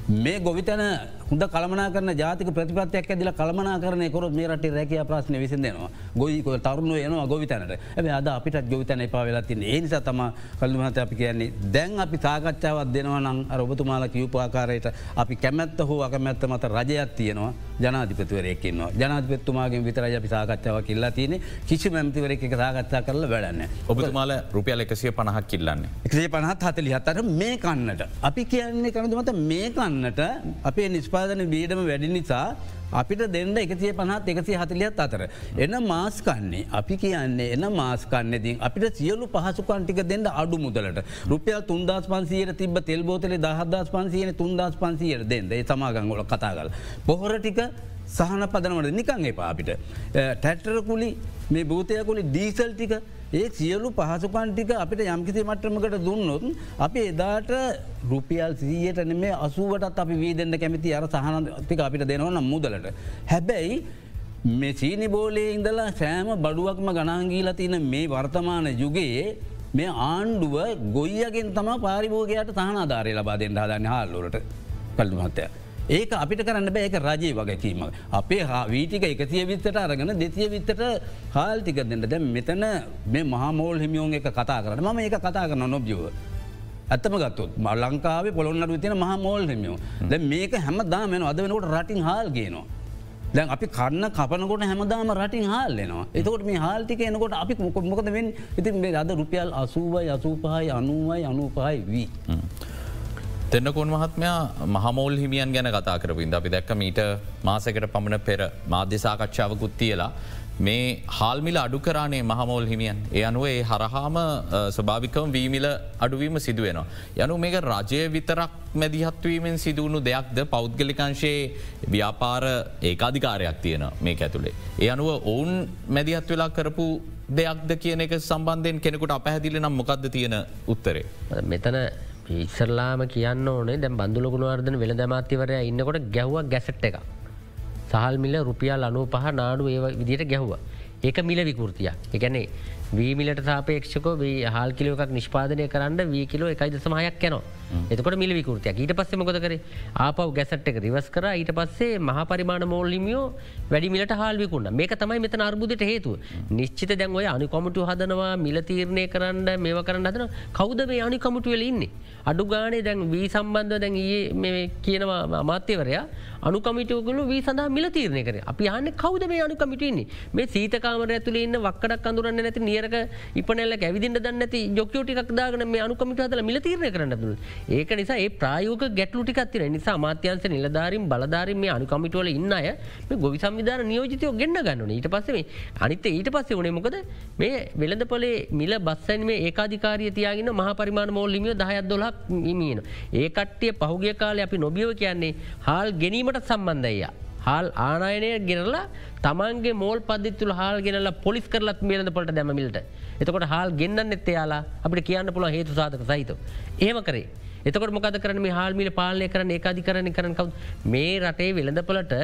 මේ ගොවිතැන හොඳ කළමනා කරන ජාතික ප්‍රතිපත්යක් ඇදිල කළමනා කරන කොර මේ රට රැකිය ප්‍රශ්න විසිදෙනවා ගොයික තරුණුව යනවා ගොවිතැනට ඇ අද අපිට ගොවිතැන එපා වෙලා තින්න ඒ නිසා තම කල්ලුමත අපි කියන්නේ දැන් අපි සාකච්ඡාවත් දෙනවනං ඔබතුමාල කිව්පාකාරයට අපි කැමැත්ත හෝ අකමැත්ත මත රජයක් තියෙනවා. ජනාධිපතිවරයකින්නවා ජනාධපත්තුමාගේ විතරයි අපි සාකච්ඡාව කිල්ලා තියෙන කිසි මැතිවර එක සාකච්ඡා කරල වැඩන්න. ඔබතුමාල රුපියල එකසිය පණහක් කිල්ලන්නේ. එකසේ පනහත් හතලි හතර මේ කන්නට. අපි කියන්නේ කනතුමත මේ කන්නට. අපේ නිස්පාදන බීඩම වැඩි නිසා අපිට දෙන්න එකසිය පනත් එකසි හතලියත් අතර. එන මාස්කන්නේ අපි කියන්නේ එන මාස්කන්නේදී අපිට සියලු පහසුකන්ටික දෙන්න අඩු මුදලට රුපියල් තුන්දස් පන්සියට තිබ තෙල්බෝතල දහදස් පන්සියන තුන්දස් පන්සියට දෙන්න ඒ තමාගංගොල කතාගල. පොහොර ටික සහන පදනවට නිකං එපා අපිට. ටැට්ටරකුලි මේ භූතයකුලි ඩීසල් ටික ඒ සියලු පහසුකන්ටික අපිට යම්කිසි මට්‍රමකට දුන්නොත් අපි එදාට රුපියල් සීයට නෙමේ අසුවටත් අපි වී දෙන්න කැමති අර සහනතික අපිට දෙනවනම් මුදලට. හැබැයි මේ චීනි බෝලේ ඉඳලා සෑම බඩුවක්ම ගනාංගීලා තියන මේ වර්තමාන යුගයේ මේ ආණ්ඩුව ගොයියගෙන් තම පාරිභෝගයට සහනාධාරය ලබා දෙන්න හදන්න හල්ලුරට පල්දුමත්තය. ඒක අපිට කරන්න බෑ ඒක රජයේ වගකීම. අපේ වීටික එකතිය විත්තට අරගෙන දෙතිය විත්තට හාල්ටික දෙන්න දැ මෙතන මේ මහමෝල් හිමියෝන් එක කතා කරන ම ඒක කතා කරන නොබ්ජව. ඇත්තම ගත්තුත් ම ලංකාවේ පොළොන්නට විතින මහ මෝල් හිමියෝ ද මේක හැම දාමෙන අද වෙනකොට රටින් හාල් ගේනවා. දැන් අපි කන්න කපනකොට හැමදාම රටින් හාල්ලෙනවා එතකොට මේ හාල්ටික එනකොට අපි මොකද වෙන් ඉතින් මේ අද රුපියල් අසූවයි අසූපහයි අනුවයි අනුපහයි වී. දෙන්නකොන් මහත්මයා මහමෝල් හිමියන් ගැන කතා කරපින්ද අපි දැක්ක මීට මාසකට පමණ පෙර මාධ්‍යසාකච්ඡාවකුත් තියලා මේ හාල්මිල අඩු කරානේ මහමෝල් හිමියන් ඒ අනුව ඒ හරහාම ස්භාවිකම වීමිල අඩුවීම සිදුවෙනවා. යනු මේක රජය විතරක් මැදිහත්වීමෙන් සිදුවුණු දෙයක්ද පෞද්ගලිකංශයේ ව්‍යාපාර ඒකාධිකාරයක් තියෙන මේ ඇතුළේ. ඒ අනුව ඔවුන් මැදිහත් වෙලා කරපු දෙයක්ද කියන එක සම්බන්ධයෙන් කෙනෙකුට අපහැදිලි නම් මොකක්ද තියෙන උත්තරේ. මෙතන ඉස්සරලාම කියන්න ඕනේ දැම් බඳුලගුණවර්ධන වෙළ දමාත්‍යවරය ඉන්නකොට ගැහ්ව ගැසට් එක. සහල් මිල රුපියල් අනු පහ නාඩු ඒ විදිට ගැහ්ව. ඒක මිල විකෘතිය. එකැනේ වීමිලට සාපේක්ෂකෝ හල් කිලෝක් නිෂ්පාදනය කරන්න වී කිලෝ එකයි දසමහයක් යනවා. එතකොට මිල විකෘතියක්. ඊට පස්සේ මොකද කර? ආපව ගැසට් එක රිවස් කර. ඊට පස්සේ මහ පරිමාණ මෝල්ලිමියෝ වැඩිමිලට හල්විකුන්න මේක තමයි මෙත අර්බුදට හේතු නිශ්චිත දැන් ඔය අනි කොමටු හදනවා මිල තීරණය කරන්න මේව කරන්න හදන කෞද මේ අනි කමුටුවල ඉන්නේ. අඩු ගානේ දැන් වී සම්බන්ධ දැන් ඒ කියනවා අමාත්‍යවරයා අනුකමිටයෝගලු වී සඳහා මිල තීරණය කර. අපි යන්න කෞද මේ අනුකමිටන්නේ මේ සීතකාමර ඇතුලේ ඉන්න වක්කඩක් අඳුරන්න නැති නියරක ඉපනැල්ල ඇවිදිට දන්නති යොකෝටික් දාගන මේ අනුකමිට හදල මිල තීරණය කරන්න දුන්න ඒක නිසා ඒ ප්‍රයෝක ගැටලු ටිකත්තින නිසා මාත්‍යන්ස නිලධාරින් බලධාරින් මේ අනුකමිටුවල ඉන්න අය මේ ගොවි සම්විධාන නියෝජිතයෝ ගෙන්න්න ගන්නන ඊට පස්සේ අනිත ඊට පස්සේ වනේ මොකද මේ වෙළඳ පොලේ මිල බස්සන් මේ ඒකාධිකාරය තියාගෙන මහ පරිමාණ මෝල්ලිමිය දහයක් දොලක් මිමියන ඒ කට්ටිය පහුගිය කාලය අපි නොබියව කියන්නේ හාල් ගැනීමට සම්බන්ධය. හාල් ආනායනය ගෙනලා තමන්ගේ මෝල් පදිත්තුල හාල් ගෙනල පොලිස් කරලත් මිලද පොට දැමමිල්ට එතකොට හාල් ගෙන්න්න එත්තයාලා අපිට කියන්න පුළ හේතු සාධක සහිත. ඒම කරේ. එතකට මොකද කරන මේ හාල්මිල පාලනය කරන ඒකාධිකරණය කරන කව් මේ රටේ වෙළඳපලට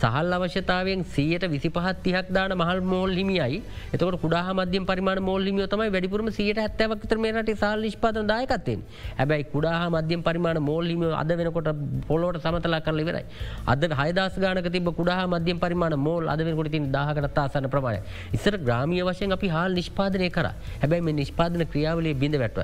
සහල් අවශ්‍යතාවෙන් සියයට විසි පහත් තිහක් දාන මහල් මෝල් හිමියයි. එතකට කුඩා මධ්‍ය පරිමාණ මෝල් හිමිය තමයි වැඩිපුරම සියට හැත්තවක්තර මේ රට සල් නිෂ්පාදන දායකත්තෙන් හැබැයි කුඩා මධ්‍යම පරිමාණ මෝල් හිමිය අද වෙනකොට පොලෝට සමතලා කරල වෙරයි අද හයදස් ගානක තිබ කුඩා මධ්‍යම පරිමාණ මෝල් අද වෙනකොට තින් දාහකනත් ආසන ප්‍රමාණය. ඉස්සර ග්‍රාමිය වශයෙන් අපි හල් නිෂ්පාදනය කර. හැබැයි මේ නිෂ්පාදන ක්‍රියාවලේ බිඳ වැටව.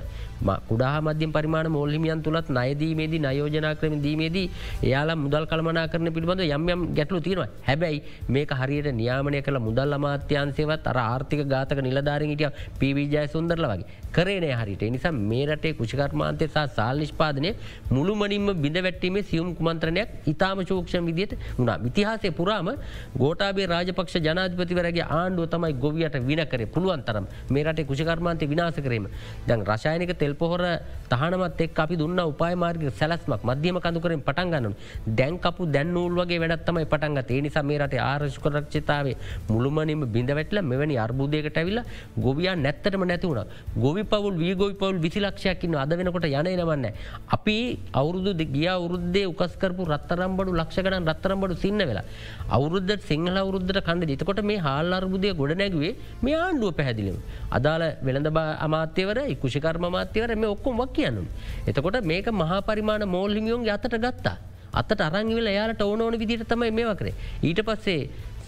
කුඩා මධ්‍යම පරිමාණ මෝල්හිමියන් අමාත්‍යන් තුළත් නයදීමේදී නයෝජනා කරම දීමේදී එයාලා මුදල් කළමනා කරන පිළිබඳ යම් යම් ගැටලු තියෙනවා. හැබැයි මේක හරියට නියාමනය කළ මුදල් අමාත්‍යන්සේවත් අර ආර්ථික ගාතක නිලධාරින් හිටිය පිවිජය සුන්දරල වගේ. කරේනය හරිට නිසා මේ රටේ කුෂිකර්මාන්තය සහ සාල් නිෂ්පාදනය මුළුමනින්ම බිඳ වැටීමේ සියුම් කුමන්ත්‍රණයක් ඉතාම ශෝක්ෂ විදියට වුණා. විතිහාසය පුරාම ගෝටාබේ රාජපක්ෂ ජනාධපතිවරගේ ආණ්ඩුව තමයි ගොවියට විනකර පුළුවන් තරම් මේ රටේ කුෂිකර්මාන්තය විනාස කිරීම. දැන් රශායනික තෙල්පොහොර තහනමත් එක් අපි දුන්න උපායමාර්ග සැලස්මක් මධ්‍යම කඳුකරින් පටන්ගන්නු දැන්කපු දැන්නූල් වගේ වැඩත්තමයි පටන්ගත ඒ නිසා මේ රටේ ආරශකරක්ෂතාවේ මුළුමනින්ම බිඳ වැටල මෙවැනි අර්බුදයකට ඇවිල්ල ගොවියා නැත්තටම නැතිවුණ ගොවි පවුල් වී ගොයි පවුල් විසිලක්ෂයක්කින්න අද වෙනකොට යන නවන්න. අපි අවුරුදු ගිය අවුරුද්දේ උකස්කරපු රත්තරම්බඩු ලක්ෂකඩන් රත්තරම්බඩු සින්න වෙලා. අවුරුද්ධ සිංහල අවුරුද්ධට කණඩ ජතකොට මේ හාල් අර්බුදය ගොඩ නැගවේ මේ ආණ්ඩුව පැහැදිලිම. අදාළ වෙළඳ අමාත්‍යවර කුෂිකර්ම මාත්‍යවර මේ ඔක්කොම වක් කියන්නු. එතකොට මේක මහා පරිමාණ මෝල්හිමියෝන් අතට ගත්තා. අතට අරංවිල යාලට ඕනෝන විදිට තමයි මේ වකරේ. ඊට පස්සේ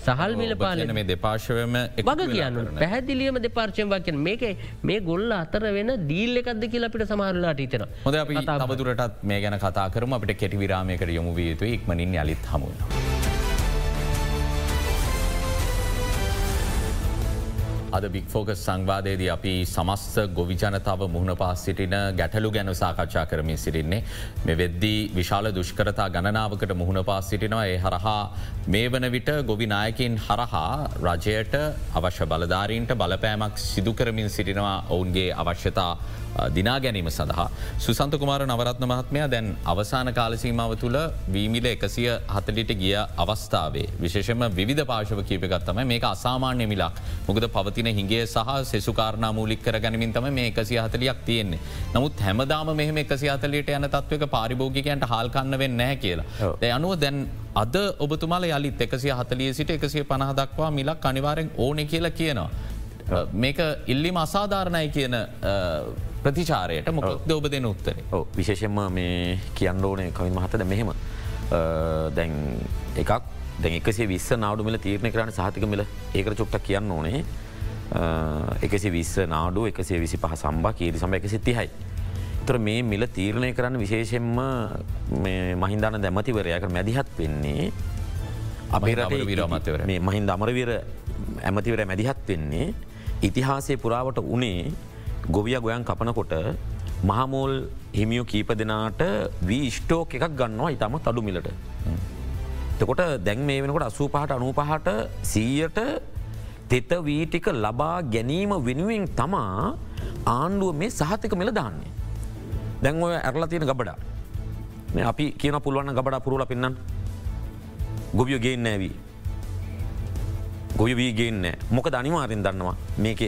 සහල් මිල පාලන මේ දෙපාශවම වග කියන්න පැහැදිලියම දෙපාර්චයෙන් වකෙන් මේක මේ ගොල්ල අතර වෙන දීල් එකක්ද කියලා අපිට සමහරලාට ඉතන හොද අපි තබදුරටත් මේ ගැන කතා කරම අපිට කෙටි විරාමයකට යොමු විය යුතු ඉක්මනින් යළිත් හමුණ. අද බික්‍ෆෝකස් සංවාදයේදී අපි සමස්ත ගොවිජනතාව මුහුණ පස් සිටින ගැටලු ගැන සාකච්ඡා කරමින් සිටින්නේ. මෙ වෙද්දී විශාල දුෂ්කරතා ගණනාවකට මුහුණ පස් සිටිනවා ඒ හරහා මේ වන විට ගොවිනායකින් හරහා රජයට අවශ්‍ය බලධාරීන්ට බලපෑමක් සිදුකරමින් සිටිනවා ඔවුන්ගේ අවශ්‍යතා දිනා ගැනීම සඳහා. සුසන්ත කුමාර නවරත්න මහත්මය දැන් අවසාන කාලසීමාව තුළ වීමිල එකසිය හතලිට ගිය අවස්ථාවේ විශේෂම විධ පාශව කීපගත්තම මේ අසාමාන්‍ය මිලක් මොකද පවතින හිගේ සහ සෙසුකාරණ මූලික් කර ගැනීමින් තම මේ එකසි හතලියක් තියෙන්නේ. නමුත් හැමදාම මෙහම එකසි හතලට යන තත්වක පාරිභෝගිකයන්ට හල්කන්න වෙන්න නැහැ කියලා. ද අනුව දැන් අද ඔබතුමාල යලිත් එකසිය හතලිය සිට එකසිය පනහදක්වා මිලක් අනිවාරෙන් ඕනෙ කියලා කියනවා. මේක ඉල්ලිම අසාධාරණයි කියන ප්‍රතිචාරයට මොකක්ද ඔබ දෙන උත්තරේ? විශේෂෙන්ම මේ කියන්න ඕනේ කවින් මහතද මෙහෙම. දැන් එකක් දැ එකසේ විස්ස නාඩු මිල තීරණය කරන්න සහතික මිල. ඒකට චුට්ට කියන්න ඕනේ. එකසි විස්ස නාඩු එකසේ විසි පහ සම්බා කීරි සම එක සිතිහයි. තර මේ මිල තීරණය කරන්න විශේෂෙන්ම මහින්දාන දැමතිවරයක මැදිහත් වෙන්නේ අපේ විරමතවර මේ මහින්ද අමරවීර ඇමතිවර මැදිහත් වෙන්නේ ඉතිහාසය පුරාවට උනේ ගොවිය ගොයන් කපනකොට මහමෝල් හිමියෝ කීප දෙනාට වී ස්ටෝක් එකක් ගන්නවා ඉතාම තඩු මිලට. තකොට දැන් මේ වෙනකොට අසූ පහට අනූ පහට සීයට තෙත වීටික ලබා ගැනීම වෙනුවෙන් තමා ආණ්ඩුව මේ සහතික මිල දාන්නේ. දැන් ඔය ඇරලා තියෙන ගබඩා. අපි කියන පුළුවන් ගබඩා පුරුල පින්නන් ගොවියෝ ගෙන් නෑවී ගොය වී ගේන්න මොක අනිවාරෙන් දන්නවා මේක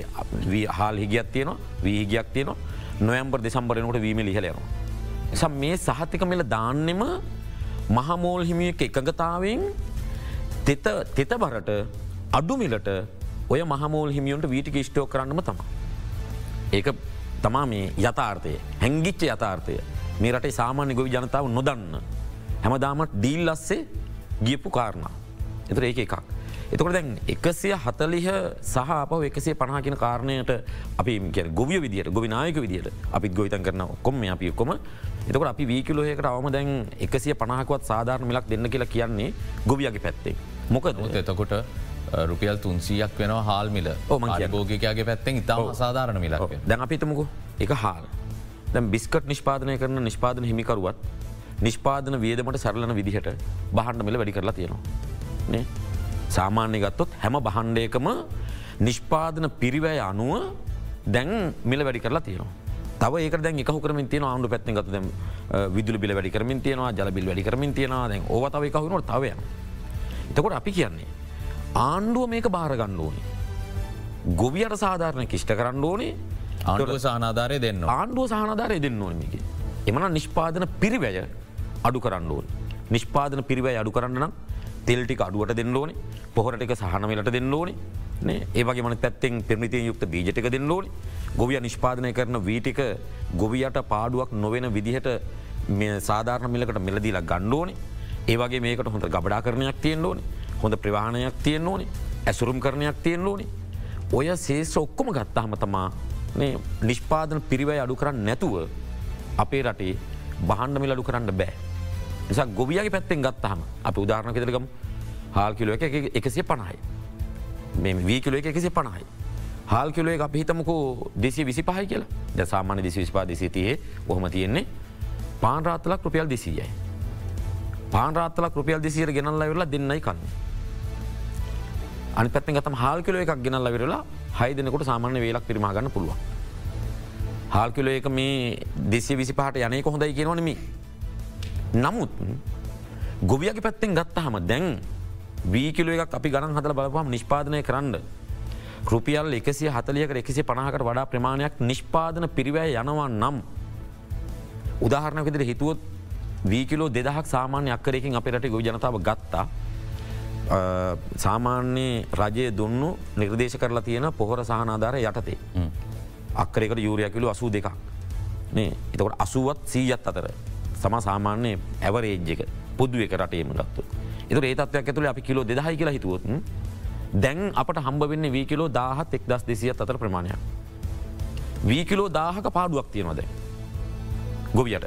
හාල් හිගියත් තියනවා වීහිගයක් තියනවා නොයම්බර් දෙසම්බරනකට වීම ලිහලයනවා. එසම් මේ සහතික මෙල දාන්නෙම මහමෝල් හිමියක එකඟතාවෙන් තෙත තෙත බරට අඩුමිලට ඔය මහමෝල් හිමියුන්ට වීටික ෂ්ටෝ කරන්නම තම. ඒක තමා මේ යථාර්ථය හැංගිච්ච යථාර්ථය මේ රටේ සාමාන්‍ය ගොවි ජනතාව නොදන්න. හැමදාමට ඩීල් ලස්සේ ගියපු කාරණා. එතර ඒක එකක්. එතකොට දැන් එකසිය හතලිහ සහ අප එකසේ පනාකින කාරණයට අපි ගොවිය විදිට ගොවිනායක විදිට අපි ගොවිතන් කරන ඔක්කොම අපි ඔක්කොම. එතකට අපි වීකිලෝහකට අවම දැන් එකසිය පනාහකුවත් සාධාරණ මිලක් දෙන්න කියලා කියන්නේ ගොවියගේ පැත්තේ මොකද? එතකොට රුපියල් තුන්සියක් වෙන හාල්මිල බෝගකගේ පැත්තෙන් ඉතාම සාධාරණ මිලක් දැන් අපිතමකු එක හාල්. දැම් බිස්කට් නිෂ්පාදනය කරන නිෂ්පාදන හිමිකරුවත් නිෂ්පාදන වියදමට සරලන විදිහට බහන්ඩ මිල වැඩි කරලා තියෙනවා. සාමාන්‍ය ගත්තොත් හැම බහන්්ඩයකම නිෂ්පාදන පිරිවැය අනුව දැන් මිල වැඩි කරලා තියෙනවා. තව ඒක දැ එක කරමින් තියන ආණ්ඩු පැත්ති ගත විදුල බිල වැඩි කරමින් තියෙනවා ජලබිල් වැඩි කරමින් තියෙන දැන් ඕවතාව එකහුණට තවය. එතකොට අපි කියන්නේ. ආණ්ඩුව මේක භාරගන්න ඕනේ. ගොවියට සාධාරණ කිෂ්ට කරන්න ඕනේ ආණ්ඩුව සහනාධාරය දෙන්න ආණ්ඩුව සහනාධාරය දෙන්න ඕනමික. එමන නිෂ්පාදන පිරිවැය අඩු කරන්න ඕන. නිෂ්පාදන පිරිවැය අඩු කරන්න නම් තෙල්ටික අඩුවට දෙන්න ඕනේ පොහොරටික සහනවෙලට දෙන්න ඕනේ ඒවගේ මන පැත්තෙන් පෙමිතිය යුක්ත බීජටික දෙන්න ඕනේ. ගොවිය නිෂ්පාදනය කරන වීටික ගොවියට පාඩුවක් නොවෙන විදිහට සාධාරණ මිලකට මිලදීලා ගණ්ඩෝනේ ඒවගේ මේකට හොඳ ගබඩා කරනයක් තියෙන් ඕනේ හොඳ ප්‍රවාණයක් තියෙන් ඕනේ ඇසුරුම් කරනයක් තියෙන් ඕනේ. ඔය සේෂ ඔක්කොම ගත්තාහම තමා නිෂ්පාදන පිරිවයි අඩු කරන්න නැතුව අපේ රටේ බහන්ඩ මිලඩු කරන්න බෑ. නිසා ගොවියගේ පැත්තෙන් ගත්තහම අප උදාරණ කෙදරගම හාල් කිලෝ එක එකසිය පණහයි. මෙ වී කිලෝ එක එකසි පණහයි. හාල් කිලෝ එක හිතමකු දෙසි විසි පහයි කියලා ද සාමාන්‍ය දිසි විස්පා දෙසිතියේ ඔහොම තියෙන්නේ පාන්රාත්තලක් රුපියල් දෙසීයයි. පාන්රාත්තලක් රුපියල් දෙසියට ගෙනල්ල වෙරලා දෙන්නයි කන්න. අනි පැත්ති ගතම හාල් කිලෝ එකක් ගෙනල්ල වෙරලා හයි දෙනකොට සාමාන්‍ය වේලක් පිරිමාගන්න පුළුවන්. හාල් කිලෝ එක මේ දෙසේ විසි පහට යනය කොහොඳයි කියෙනවනමි. නමුත් ගොවියගේ පැත්තෙන් ගත්තහම දැන් වීකිලෝ එකක් අපි ගණන් හදල බලපහම නිෂ්පාදනය කරන්න. රුපියල් එකසි හතලියක එකසි පණහකට වඩා ප්‍රමාණයක් නිෂ්පාදන පිරිවෑ යනවා නම්. උදාහරණ විදිර හිතුවොත් වීකිලෝ දෙදහක් සාමාන්‍ය අක්කරයකින් අප රට ගොවි ජනතාව ගත්තා. සාමාන්‍යයේ රජය දුන්නු නිර්දේශ කරලා තියෙන පොහොර සහනාධාර යටතේ. අක්කරෙකට යුරයකිලු අසූ දෙකක්. එතකොට අසුවත් සීයත් අතර සම සාමාන්‍ය ඇවරේජ්ජක පුද්ුව එක රටේම ගත්තු. එතු ඒතත්වයක් ඇතුළ අපි කිලෝ දෙදහයි කියලා හිතුවොත් දැන් අපට හම්බ වෙන්න වී කිලෝ දාහත් එක් දස් දෙසියත් අතර ප්‍රමාණයක්. වී කිලෝ දාහක පාඩුවක් තියෙනවද. ගොවියට.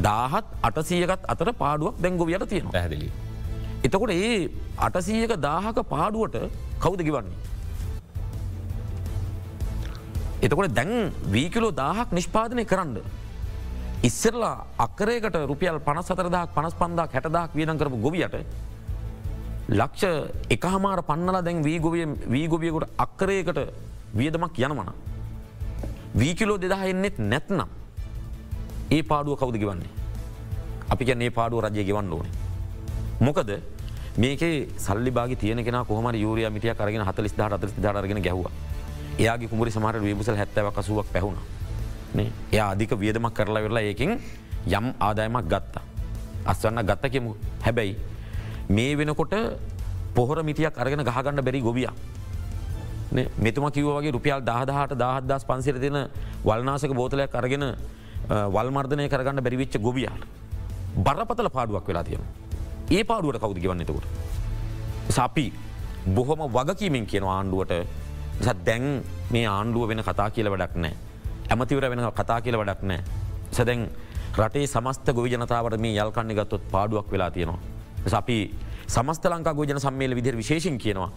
දාහත් අටසීයකත් අතර පාඩුවක් දැන් ගොවියට තියෙන පැහැදිලි. එතකොට ඒ අටසීයක දාහක පාඩුවට කවුද ගිවන්නේ. එතකොට දැන් වීකිලෝ දාහක් නිෂ්පාදනය කරන්න. ඉස්සරලා අක්කරේකට රුපියල් පනස් සතරදක් පනස් පන්දක් හැටදක් වියදන් කරපු ගොවියට ලක්ෂ එක හමාර පන්නලා දැන් වී ගොවිය වී ගොවියකුට අක්කරයකට වියදමක් යනවන. වීකිලෝ දෙදහ එන්නෙත් නැත්නම් ඒ පාඩුව කවුද ගවන්නේ. අපි ගැන්නේ පාඩුව රජය ගෙවන්න ඕනේ. මොකද මේකේ සල්ලි බාග තියන කෙන කොහම යුරිය මිටිය කරගෙන හතලිස් දහට අතරිස් දරගෙන ගැහවා. එයාගේ කුමරි සමහට විබසල් හැත්තව කසුවක් පැහුණ. එය අධික වියදමක් කරලා වෙරලා ඒකින් යම් ආදායමක් ගත්තා. අස්වන්න ගත්ත කෙමු හැබැයි මේ වෙනකොට පොහොර මිටියක් අරගෙන ගහගන්න බැරි ගොවිය. මෙතුම කිවගේ රුපියල් දහදහට දහදස් පන්සිර දෙන වල්නාසක බෝතලයක් අරගෙන වල්මර්ධනය කරගන්න බැරිවිච්ච ගොවියාට. බරපතල පාඩුවක් වෙලා තියෙන. ඒ පාඩුවට කවුද ගවන්නතකොට. සපි බොහොම වගකීමෙන් කියන ආණ්ඩුවට දැන් මේ ආණ්ඩුව වෙන කතා කියල වැඩක් නෑ. ඇමතිවර වෙන කතා කියල වැඩක් නෑ. සැදැන් රටේ සමස්ත ගොවි ජනතාවට මේ යල්කන්න ගත්තොත් පාඩුවක් වෙලා තියෙනවා. අපි සමස්ත ලංකා ගෝජන සම්මේල විදිර විශේෂෙන් කියනවා.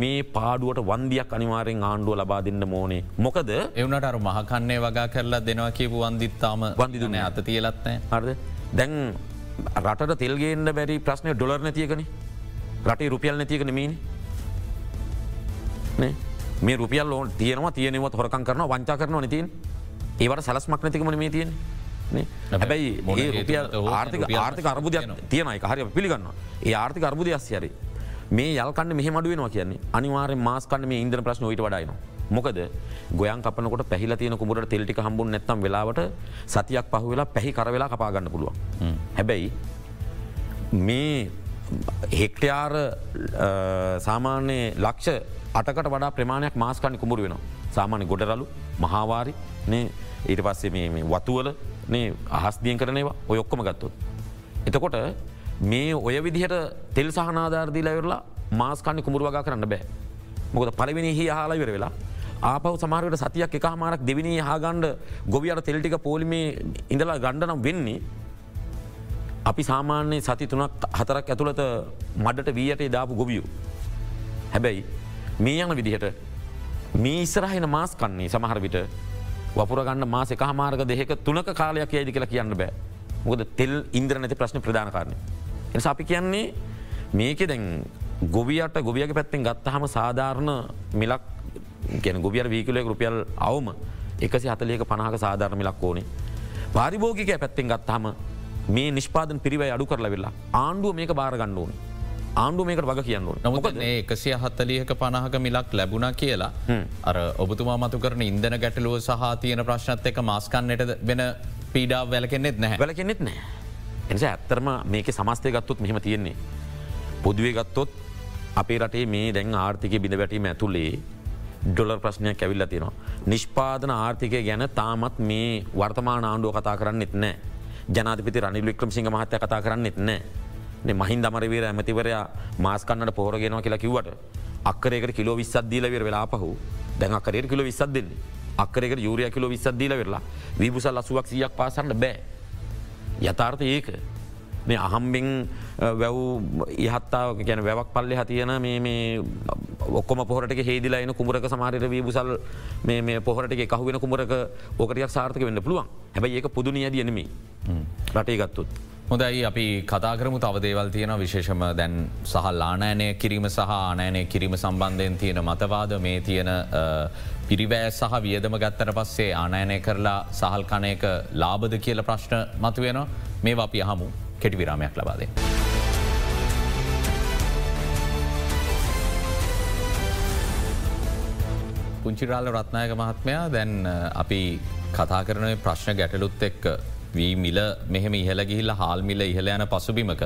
මේ පාඩුවට වන්දියක් අනිවාරෙන් ආණ්ඩුව ලබා දෙන්න මෝනේ මොකද එවනට අර මහකන්නේ වගා කරලා දෙනවා කියපු වන්දිත්තාම වන්දිදුන අත තියලත්නෑ හරද? දැන් රටට තෙල්ගේන්න බැරි ප්‍රශ්නය ඩොලර් නැතියකන රටේ රුපියල් නැතියකන මීන මේ රුපියල් ෝන් තියනවා තියනවත් හොරකන් කරන වංචා කරනවා නතින් ඒවට සලස්මක් නැතිකමන මේ තියෙන හැබැයි රුපියල් ආර්ථික ආර්ථික අර්බුදයක් තියෙන එක හරි පිළිගන්න ඒ ආර්ථික අර්බුදය අස්යරි මේ යල්කන්න මෙහ මඩුවෙනවා කියන්නේ අනිවාර මාස්කන්න මේ ඉන්දන ප්‍රශ්න ට වඩයින. මොකද ගොයන් කපනකොට පැහිල තියන කුමට තෙල්ටි හම්බුන් නැත්තම් වෙලාවට සතියක් පහ වෙලා පැහි කරවෙලා කපාගන්න පුළුවන්. හැබැයි මේ හෙක්ටයාර සාමාන්‍ය ලක්ෂ අටකට වඩා ප්‍රමාණයක් මාස්කන්න කුමරු වෙන සාමාන්‍ය ගොඩරලු මහාවාරි ඊට පස්සේ මේ වතුවල අහස්දියෙන් කරනවා ඔය ඔක්කොම ගත්තොත්. එතකොට මේ ඔය විදිහට තෙල් සහනාධාරදිීලවෙරලා මාස්කන්න කුමරු වගා කරන්න බෑ. මොකද පලවෙනි හි හාලවිර වෙලා ආපව සමාරයට සතියක් එක හමාරක් දෙවිනි හාගණ්ඩ ගොවියට තෙල්ටික පෝලිමේ ඉඳලා ගණ්ඩනම් වෙන්නේ අපි සාමාන්‍යයේ සති තුනක් හතරක් ඇතුළත මඩට වීයට දාපු ගොවියු. හැබැයි මේ යන විදිහට මේ ඉස්සරහින මාස් කන්නේ සමහර විට වපුරගන්න මාස එක හමාර්ග දෙහෙක තුනක කාලයක් යයිදි කියලා කියන්න බෑ මොකද තෙල් ඉන්ද්‍ර නැති ප්‍රශ්න ප්‍රධාන කාරණය. එ අපි කියන්නේ මේක දැන් ගොවියට ගොවියගේ පැත්තෙන් ගත්තහම සාධාරණ මිලක් ගැන ගොවියර වීකලය රුපියල් අවම එකසි හතලියක පණහක සාධාරණ මිලක් ඕනේ. පාරිභෝගික පැත්තෙන් ගත්තහම මේ නිෂ්පාදන පිරිව අඩු කරලා වෙලා ආණ්ඩුව මේක බාරගන්න ඕනේ. ආණ්ඩු මේකට වග කියන්න නොමක එකසිය හත්තලියක පණහක මිලක් ලැබුණ කියලා අර ඔබතුමා මතු කරන ඉන්දන ගැටලුව සහ තියෙන ප්‍රශ්නත් එක මාස්කන්නට වෙන පීඩා වැලකෙන්නෙත් නැහැ වැලකෙන්නෙත් නෑ එනිස ඇත්තරම මේක සමස්තය ගත්තුත් මෙහෙම තියෙන්නේ. පොදුවේ ගත්තොත් අපේ රටේ මේ දැන් ආර්ථික බිඳ වැටීම ඇතුළේ ඩොලර් ප්‍රශ්නයක් ඇවිල්ල තියෙනවා. නිෂ්පාදන ආර්ථිකය ගැන තාමත් මේ වර්තමාන ආණ්ඩුව කතා කරන්න එත්නෑ. ජනාතිපති රනිල් වික්‍රම සිංහ මහත්‍ය කතා කරන්න එත්නෑ. මහින් දමරවීර ඇමතිවරයා මාස්කන්නට පෝරගෙනවා කියලා කිවට අක්කරේකට කිලෝ විස්සත් දීල වෙර වෙලා පහු දැන් අකරයට කිලෝ විස්සත් දෙන්නේ. අක්කරක යුරිය කිලෝ විස්සද්දීල වෙරලා වීපුසල් අසුවක් සියක් පාසන්න බෑ. යථාර්ථ ඒක මේ අහම්බෙන් වැව් ඉහත්තාව ගැන වැවක් පල්ලෙ හතියන ඔක්කොම පොහට හෙදිලයින කුමරක සමාරයට වීබුසල් මේ පොහට කහුවෙන කුමරක ඕකටයක් සාර්ථක වෙන්න පුළුවන් හැබයි ඒක පුදුනිය දියනමි රටේ ගත්තුත්. හොදයි අපි කතාකරමු තවදේවල් තියෙන විශේෂම දැන් සහල් ආනෑනය කිරීම සහ ආනෑනය කිරීම සම්බන්ධයෙන් තියෙන මතවාද. මේ තියෙන පිරිවෑ සහ වියදම ගත්තර පස්සේ ආනෑනය කරලා සහල් කනයක ලාබද කියල ප්‍රශ්න මතුවෙන මේ අපි අහමු. කෙටි විරාමයක් ලබාදේ. පුංචිරාල රත්නායක මහත්මයා දැන් අපි කතා කරන ප්‍රශ්න ගැටලුත් එක්ක වී මිල මෙහෙම ඉහල ගිහිල්ල හාල්මිල ඉහල යන පසුබිමක.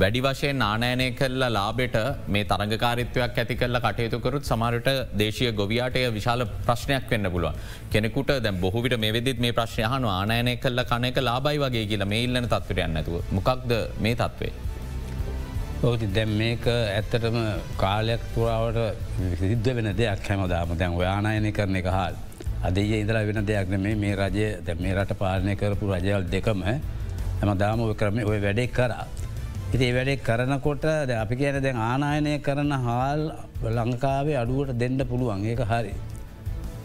වැඩි වශයෙන් නානෑනය කල්ලා ලාබෙට මේ තරගකාරිත්වයක් ඇති කල්ල කටයුතුකරුත් සමරට දේශය ගොවියාටය විශාල ප්‍රශ්නයක් වෙන්න පුළුව. කෙනෙකුට දැ බොහවිට මේ වෙදිත් මේ ප්‍රශ්නයහන ආනෑනය කල්ල කනක ලාබයි වගේ කියලා මේ ඉල්ලන තත්වට යන්නතුව මොකක්ද මේ තත්වේ. ඔවති දැම් මේක ඇත්තටම කාලයක් පුරාවට සිද්ධ වෙන දෙයක් හැමදාම දැන් ඔයානායනය කරන එක හල්. අදේ ඉදලා වෙන දෙයක් නෙමේ මේ රජය දැ මේ රට පාලනය කරපු රජයල් දෙකම හැම දාම ඔය කරම ඔය වැඩෙක් කරා. ඉති වැඩෙක් කරනකොට ද අපි කියන දැන් ආනායනය කරන හාල් ලංකාවේ අඩුවට දෙන්න පුළුවන් ඒක හරි.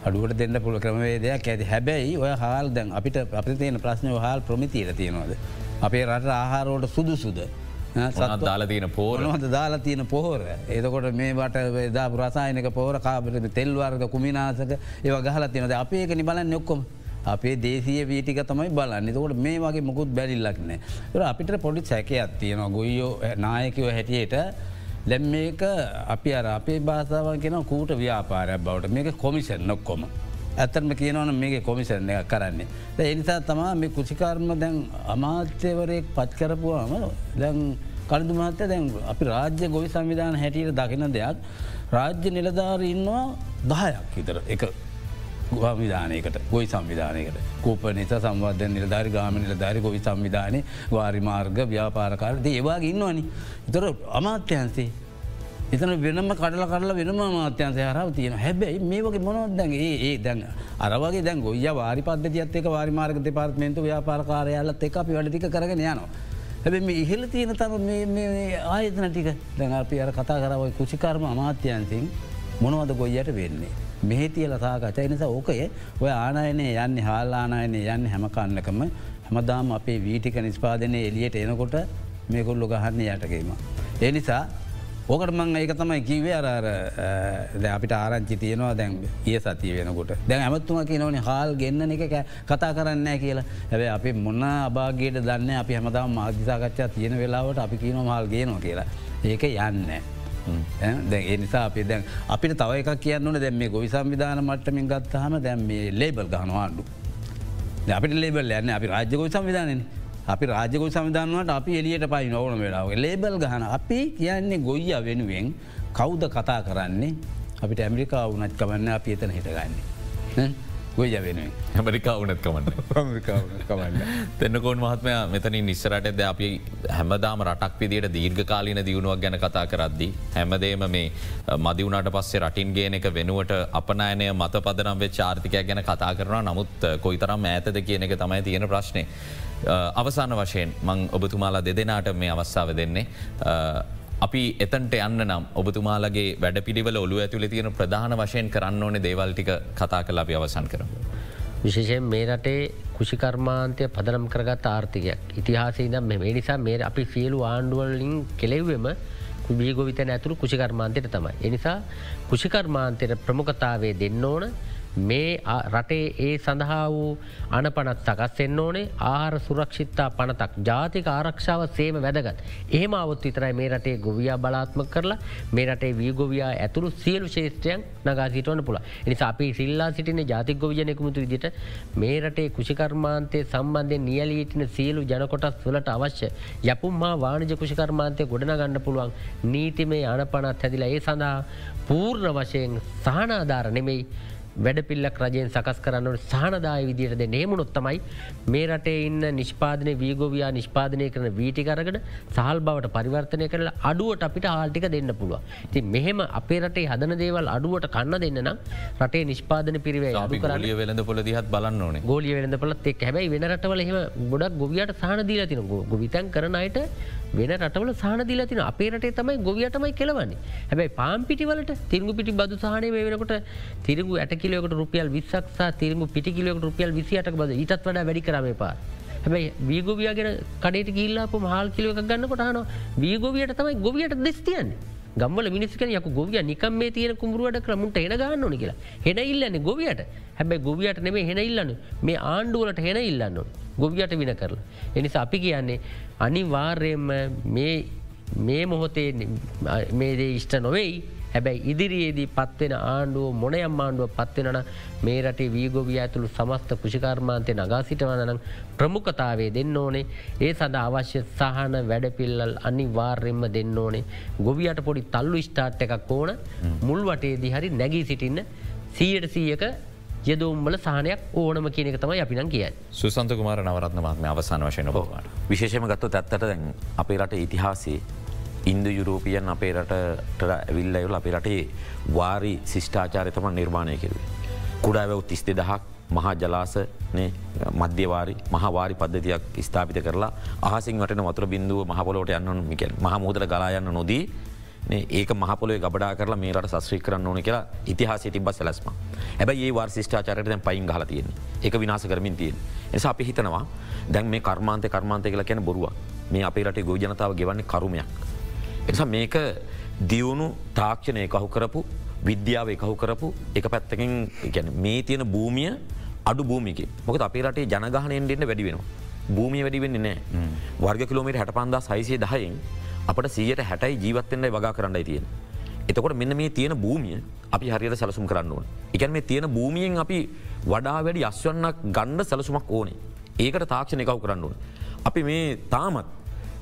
අඩුවට දෙන්න පුළුව ක්‍රමවේදයක් ඇති හැබැයි ඔය හාල් දැන් අපිට අපි තියෙන ප්‍රශ්නය හාල් ප්‍රමිතිීර තියෙනවාද. අපේ රට ආහාරෝට සුදු සුද. දාලා තියන පෝරහද දාලා තියෙන පොහොර ඒතකොට මේට දා රසායනක පෝර කාබට තෙල්වාර්ග කුමිනාසක ඒව ගහල තියනද අපේ එක නිබලන්න යොක්කොම අපේ දේසිය වීටික තමයි බලන්න. තකොට මේ වගේ මුකුත් බැලිල්ලක්නෑ අපිට පොඩි සැකයක් තියෙනවා. ගොයියෝ නායකව හැටියට. දැම් මේක අපි අර අපේ භාසාවන් කියෙන කූට ව්‍යාපාරයක් බවට. මේක කොමිසන් නොක්කොම. ඇතරම කියනවන මේක කොමිසරණ එක කරන්නේ. එනිසා තමා මේ කුසිකාර්ම දැන් අමාත්‍යවරයෙක් පත් කරපුවාම දැන් කළදු මහත්තය දැන් අපි රාජ්‍ය ගොවි සංවිධාන හැටියට දකින දෙයක් රාජ්‍ය නිලධාර ඉන්නවා දහයක් විතර එක විධානයකට ගොයි සංවිධානයකට කූප නිසා සම්වධ නිලධාරි ගාම නිලධාරි ගොවි සංවිධානය වාරි මාර්ග ව්‍යාපාරකාරද ඒවාගේ ඉන්නවනි. තොර අමාත්‍යන්සේ එතන වෙනම කඩල කරල වෙනම මාත්‍යන්සය හරව තියෙන හැබැයි මේ වගේ මොනොත්දැගේ ඒ දැන් අරවගේ දැන් ගොය වාරි පද්ධතියත්තක වාරිමාර්ග දෙපාර්ත්මේන්තු ව්‍යාපාරකාරයාලත් එක අපි වැඩටික කරගෙන යනවා. හැබ මේ ඉහල තියෙන තම ආයතන ටික දැන් අපි අර කතා කරවයි කුසිකර්ම අමාත්‍යන්සින් මොනවද ගොයියට වෙන්නේ. මෙහි තියල සාකචයි නිසා ඕකය ඔය ආනායනය යන්න හාල්ආනායනය යන්න හැමකන්නකම හැමදාම අපේ වීටික නිස්පාදනය එලියට එනකොට මේකොල්ලො ගහන්න යටකීම. ඒ නිසා ඕකට මං ඒක තමයි කිවේ අර අපිට ආරංචි තියනවා දැන් ඒ සතිය වෙනකොට. දැන් ඇමත්තුම කියනවන හාල් ගන්න එක කතා කරන්න කියලා. හැබයි අපි මොන්න අභාගේට දන්න අපි හැමදාම මාධිසාකච්ඡා තියෙන වෙලාවට අපි කියනවා හල් ගේනවා කියලා. ඒක යන්න. දැ නිසා අපි දැන් අපිට තව එක කියන්නන දැම මේ ගොවි සංවිධාන මට්ටමින් ගත්තාහම දැම් මේ ලේබල් ගහනවාඩු. අපිට ලේබල් යන්න අපි රාජ්‍යගොයි සංවිධානන අපි රාජකු සවිධානුවට අපි එලියට පයි නොවන වෙලාව ලේබල් ගහන අපි කියන්නේ ගොයිය වෙනුවෙන් කෞුද කතා කරන්නේ අපිට ඇමරිකා වනත් කවන්න අපි එතන හිටගන්නේ. ගොය වෙන හැමරිකා වනත් කමන්න තෙන්නකෝන් මහත්මය මෙතන නිස්සරට ද අපි හැමදාම රටක් විදිට දීර්ඝ කාලින දියුණුවක් ගැන කතා කරද්දි. හැමදේම මේ මදිවුණට පස්සේ රටින් ගේන එක වෙනුවට අපනෑනය මත පදනම් වෙ චාර්තිකය ගැන කතා කරන නමුත් කොයිතරම් ඇතද කියන එක තමයි තියෙන ප්‍රශ්නය. අවසාන වශයෙන් මං ඔබතුමාලා දෙදෙනට මේ අවස්ථාව දෙන්නේ. අපි එතන්ට යන්න නම් ඔබතුමාලගේ වැඩ පිළිවල ඔලු ඇතුළ තියෙන ප්‍රධාන වශයෙන් කරන්න ඕන දේවල්ටික කතා කලා අපි අවසන් කරම. විශේෂයෙන් මේ රටේ කෘෂිකර්මාන්තය පදනම් කරගත් ආර්ථිකයක් ඉතිහාසේ දම් මේ නිසා මේ අපි සියලු ආණ්ඩුවලින් කෙලෙව්වම බීගොවිතන ඇතුරු කෘෂිකර්මාන්තයට තමයි. එනිසා කෘෂිකර්මාන්තයට ප්‍රමුඛතාවේ දෙන්න ඕන මේ රටේ ඒ සඳහා වූ අනපනත් සකස්වෙන්න ඕනේ ආහාර සුරක්ෂිත්තා පනතක් ජාතික ආරක්ෂාව සේම වැදගත්. එහෙම අවුත් විතරයි මේ රටේ ගොවියා බලාත්ම කරලා මේ රටේ වීගොවයා ඇතුළු සියලු ශේෂත්‍රයන් නගා සිටවන පුළ එනිසා අපි සිල්ලා සිටින ජාතික ගොවිජනකුමුතු විදිට මේ රටේ කෘෂිකර්මාන්තය සම්බන්ධය නියලීටින සියලු ජනකොටස් වලට අවශ්‍ය යපුම් මා වාණජ කෘෂිකර්මාන්තය ගොඩන ගන්න පුළුවන් නීතිමේ අනපනත් හැදිලා ඒ සඳහා පූර්ණ වශයෙන් සහනාධාර නෙමෙයි වැඩ පිල්ලක් රජයෙන් සකස් කරන්නට සහනදාය විදියට දෙ නේමුණොත්තමයි මේ රටේ ඉන්න නිෂ්පාදනය වීගෝවයා නිෂ්පාදනය කරන වීටිකරකට සහල් බවට පරිවර්තනය කරලා අඩුවට අපිට ආල්ටික දෙන්න පුළුව. ති මෙහෙම අපේ රටේ හදන දේවල් අඩුවට කන්න දෙන්න නම් රටේ නිෂ්පාදන පිරිවේ අඩු කරන්න ලිය වෙළඳ පොල දිහත් බලන්න ඕනේ. ගෝලිය වෙනද පලත් එක් හැබයි වෙන රටවල එහෙම ගොඩක් ගොවියට සහන දීලා තින ගොවිතන් කරන අයට වෙන රටවල සහන දීලා තින අපේ රටේ තමයි ගොවියටමයි කෙලවන්නේ. හැබැයි පාම්පිටිවලට තිරගු පිටි බදු සහනය වෙනකොට තිරගු ඇට කිලෝකට රුපියල් විස්සක්සා තිරගු පිටිකිලෝක රුපියල් විසියටක බද. ඉටත් වඩ වැඩි කරම පා හැබයි වීගොවියගෙන කඩට කිල්ලාපු මහල් කිලෝක ගන්න කොටහන වීගොවියට තමයි ගොවියට දෙස්තියන්නේ ගම්වල මිනිස්කන යක ගොවිය නිකම් මේ තියෙන කුමරුවට ක්‍රමුට එන ගන්න ඕනි කියලා. හෙන ඉල්ලන්න ගොවියට. හැබැයි ගොවියට නෙමේ හෙන ඉල්ලන්න. මේ ආණ්ඩුවලට හෙන ඉල්ලන්න. ගොවියට වින කරලා. එනිසා අපි කියන්නේ අනිවාර්යයෙන්ම මේ මොහොතේ මේදේ ඉෂ්ට නොවෙයි. හැබැයි ඉදිරියේදී පත්වෙන ආණ්ඩුව මොනයම් ආණ්ඩුව පත්වෙනන මේ රටේ වීගොවිය ඇතුළු සමස්ත කෘෂිකර්මාන්තය නගා සිටවනනම් ප්‍රමුඛතාවේ දෙන්න ඕනේ. ඒ සඳ අවශ්‍ය සහන වැඩපිල්ලල් අනිවාර්යෙන්ම දෙන්න ඕනේ. ගොවියට පොඩි තල්ලු ස්ටාට් එකක් ඕන. මුල් වටේදී හරි නැගී සිටින්න. සීයට සීයක යදෝම්බල සහනයක් ඕනම කියනක තමයි අපිනම් කියයි. සුසන්ත කුමාර නවරත්න මත්ම අවසාන වශයෙන් ඔබවාට. විශේෂම ගත්තු ඇත්තට දැන් අපේ රට ඉතිහාසේ ඉන්දු යුරෝපියන් අපේ රටට ඇවිල්ල එවල අපේ රටේ වාරි ශිෂ්ඨාචාරය තම නිර්මාණය කෙරුවේ. කුඩාවැව් තිස්තේ දහක් මහා ජලාස මධ්‍යවාරි මහවාරි පද්ධතියක් ස්ථාපිත කරලා අහසින් වටන වතුර බින්දුව මහපොලොට යන්න මිකල් මහමුදර ගලායන්න නොදී ඒක මහපොලේ ගබඩා කරලා මේ රට සශ්‍රී කරන්න ඕන කියලා ඉතිහාස තිබ සැලස්ම. ඇබ ඒ වාර් ශිෂ්ඨාචරයට දැන් පයින් හල තියෙන එක විනාස කරමින් තියෙන් එනිසා අපි හිතනවා දැන් මේ කර්මාන්තය කර්මාන්තය කියලා කියන බොරුව මේ අපේ රටේ ගෝජනතාව ගෙවන්නේ කරුමයක්. එනිසා මේක දියුණු තාක්ෂණය කහු කරපු විද්‍යාව එකහු කරපු එක පැත්තකින් මේ තියෙන භූමිය අඩු භූමික මොක අපේ රටේ ජනගහනයෙන්ටෙන්ට වැඩි වෙනවා. භූමිය වැඩි වෙන්නේ නෑ වර්ග කිලෝමට හැට පන්දා සයිසේ දහයෙන් අපට සීයට හැටයි ජීවත්තෙන්ට වගා කරන්නයි තියෙන. එතකොට මෙන්න මේ තියෙන භූමිය අපි හරියට සැලසුම් කරන්න ඕන. එකන් මේ තියෙන භූමියෙන් අපි වඩා වැඩි අස්වන්නක් ගණ්ඩ සැලසුමක් ඕනේ ඒකට තාක්ෂණ එකව් කරන්න ඕන. අපි මේ තාමත්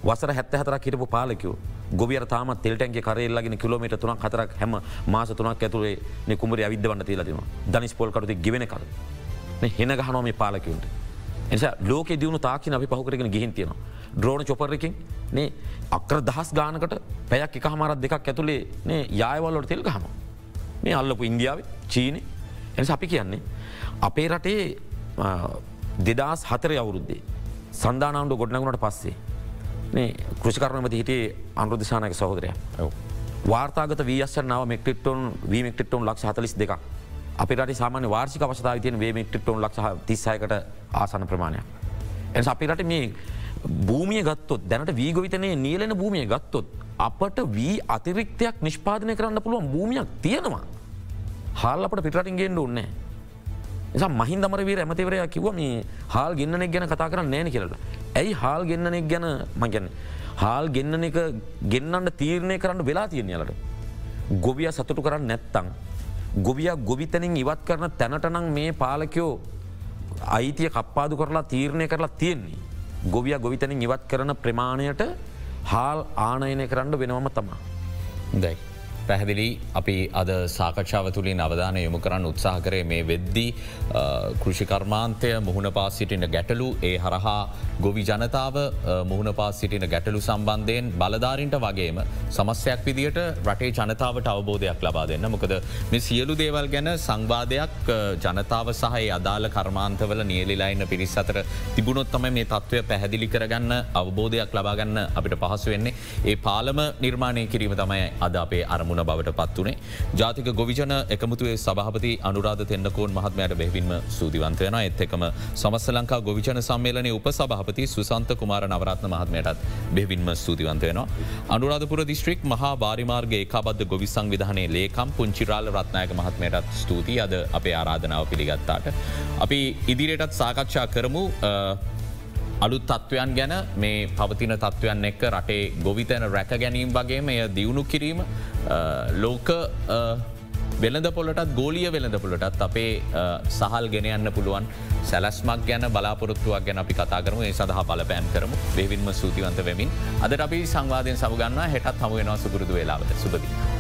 වසර හැත්ත හතරක් හිටපු පාලකයෝ ගොවිය තාම තෙල්ටන්ගේ කරෙල්ලගෙන කිලෝමට තුනක් හතරක් හැම මාස තුනක් ඇතුළේ කුමර අවිද්ධවන්න තිීලතිම දනිස් පොල්කරති ගෙවෙන කර හෙන ගහනෝ මේ පාලකවන්ට එනිසා ලෝක දියුණු තාක්ෂණ අපි පහුකරගෙන ගිහින් තියෙනවා. ද්‍රෝණ චොපරකින් නේ අක්‍ර දහස් ගානකට පැයක් එක හමරත් දෙකක් ඇතුළේ නේ යායවල්ලොට තෙල් ගහම මේ අල්ලපු ඉන්දියාව චීනය එනිසා අපි කියන්නේ අපේ රටේ දෙදස් හතර අවුරුද්දේ සන්ධානාවන්ඩ ගොඩනගුණට පස්සේ කෘෂිකරනමති හිටේ අනුරදිශානක සහෝදරය. වාර්තාගත වීස්සනාව මෙක්ටිටොන් වී මෙක්ටිටොන් ලක්ෂ හතලිස් දෙක අපිට සාමාන්‍ය වාර්ෂික අවස්ථාව තියන වේ මෙක්ටිටොන් ලක්ෂ තිස්සයකට ආසන ප්‍රමාණයක්. එ අපිරට මේ භූමිය ගත්තොත් දැනට වීගවිතනය නියලෙන භූමිය ගත්තොත් අපට වී අතිරික්තයක් නිෂ්පාදනය කරන්න පුළුවන් භූමියක් තියෙනවා. හල් අපට පිටටින්ගෙන්ට උන්නේ. නිසා මහින්දමර වීර ඇමතිවරය කිව මේ හල් ගන්නනෙක් ගැන කතා කරන්න නෑන කියලට. ඇයි හාල් ගෙන්න්නනෙක් ගැන මගැන. හාල් ගෙන්න්න එක ගෙන්න්නට තීරණය කරන්න වෙලා තියෙනයලට. ගොවිය සතුටු කරන්න නැත්තං. ගොවිය ගොවිතනින් ඉවත් කරන තැනටනං මේ පාලකයෝ අයිතිය කප්පාදු කරලා තීරණය කරලා තියෙන්නේ. ගොවිය ගොවිතනින් ඉවත් කරන ප්‍රමාණයට හාල් ආනයනය කරන්න වෙනවම තමා. දැයි. පැහැදිලි අපි අද සාකච්ඡාව තුළින් අවධානය යොමු කරන්න උත්සාහ කරේ මේ වෙද්දී කෘෂිකර්මාන්තය මුහුණ පාස් සිටින ගැටලු ඒ හරහා ගොවි ජනතාව මුහුණ පාස් සිටින ගැටලු සම්බන්ධයෙන් බලධාරින්ට වගේම සමස්යක් විදිට රටේ ජනතාවට අවබෝධයක් ලබා දෙන්න. මොකද මේ සියලු දේවල් ගැන සංවාධයක් ජනතාව සහහි අදාළ කර්මාන්තවල නියලිලායින්න පිරිස් අතර තිබුණොත්තම මේ තත්ත්වය පැහැදිලි කරගන්න අවබෝධයක් ලබාගන්න අපිට පහසු වෙන්නේ. ඒ පාලම නිර්මාණය කිරීම තමයි අද අපේ අරමුණ බවට පත්වනේ ජාතික ගොවිජන එකමුතුවේ සභහපති අනුරාධ තෙන්නකෝන් මහත්මයට බැවින්ම සූතිවන්තයන එත් එකම සමස්ස ලංකා ගොවිජන සම්මේලනය උප සභහපති සුසන්ත කුමාර නවරත්න මහත්මයටත් බෙවින්ම සූතිවන්තයනවා. අනුරාධපුර දිස්ත්‍රික් මහා බාරිමාර්ගගේ එකබද්ධ ගොවි සංවිධානයේ ලේකම් පුංචිරාල රත්නායක මහත්මයටත් ස්තුතියි අද අපේ ආරාධනාව පිළිගත්තාට. අපි ඉදිරියටත් සාකච්ඡා කරමු අලුත් තත්ත්වයන් ගැන මේ පවතින තත්ත්වයන් එක්ක රටේ ගොවිතැන රැක ගැනීම් වගේ මෙය දියුණු කිරීම ලෝක වෙළඳ පොලටත් ගෝලිය වෙළඳ පොලටත් අපේ සහල් ගෙනයන්න පුළුවන් සැලස්මක් ගැන බලාපොරොත්තුවක් ගැන අපි කතා කරම. ඒ සඳහා බලපෑන් කරමු. වෙවින්ම සූතිවන්ත වෙමින්. අද අපි සංවාධයෙන් සමගන්න හෙටත් හමුවෙනවා සුපුරුදු වෙලාවට සුපදී.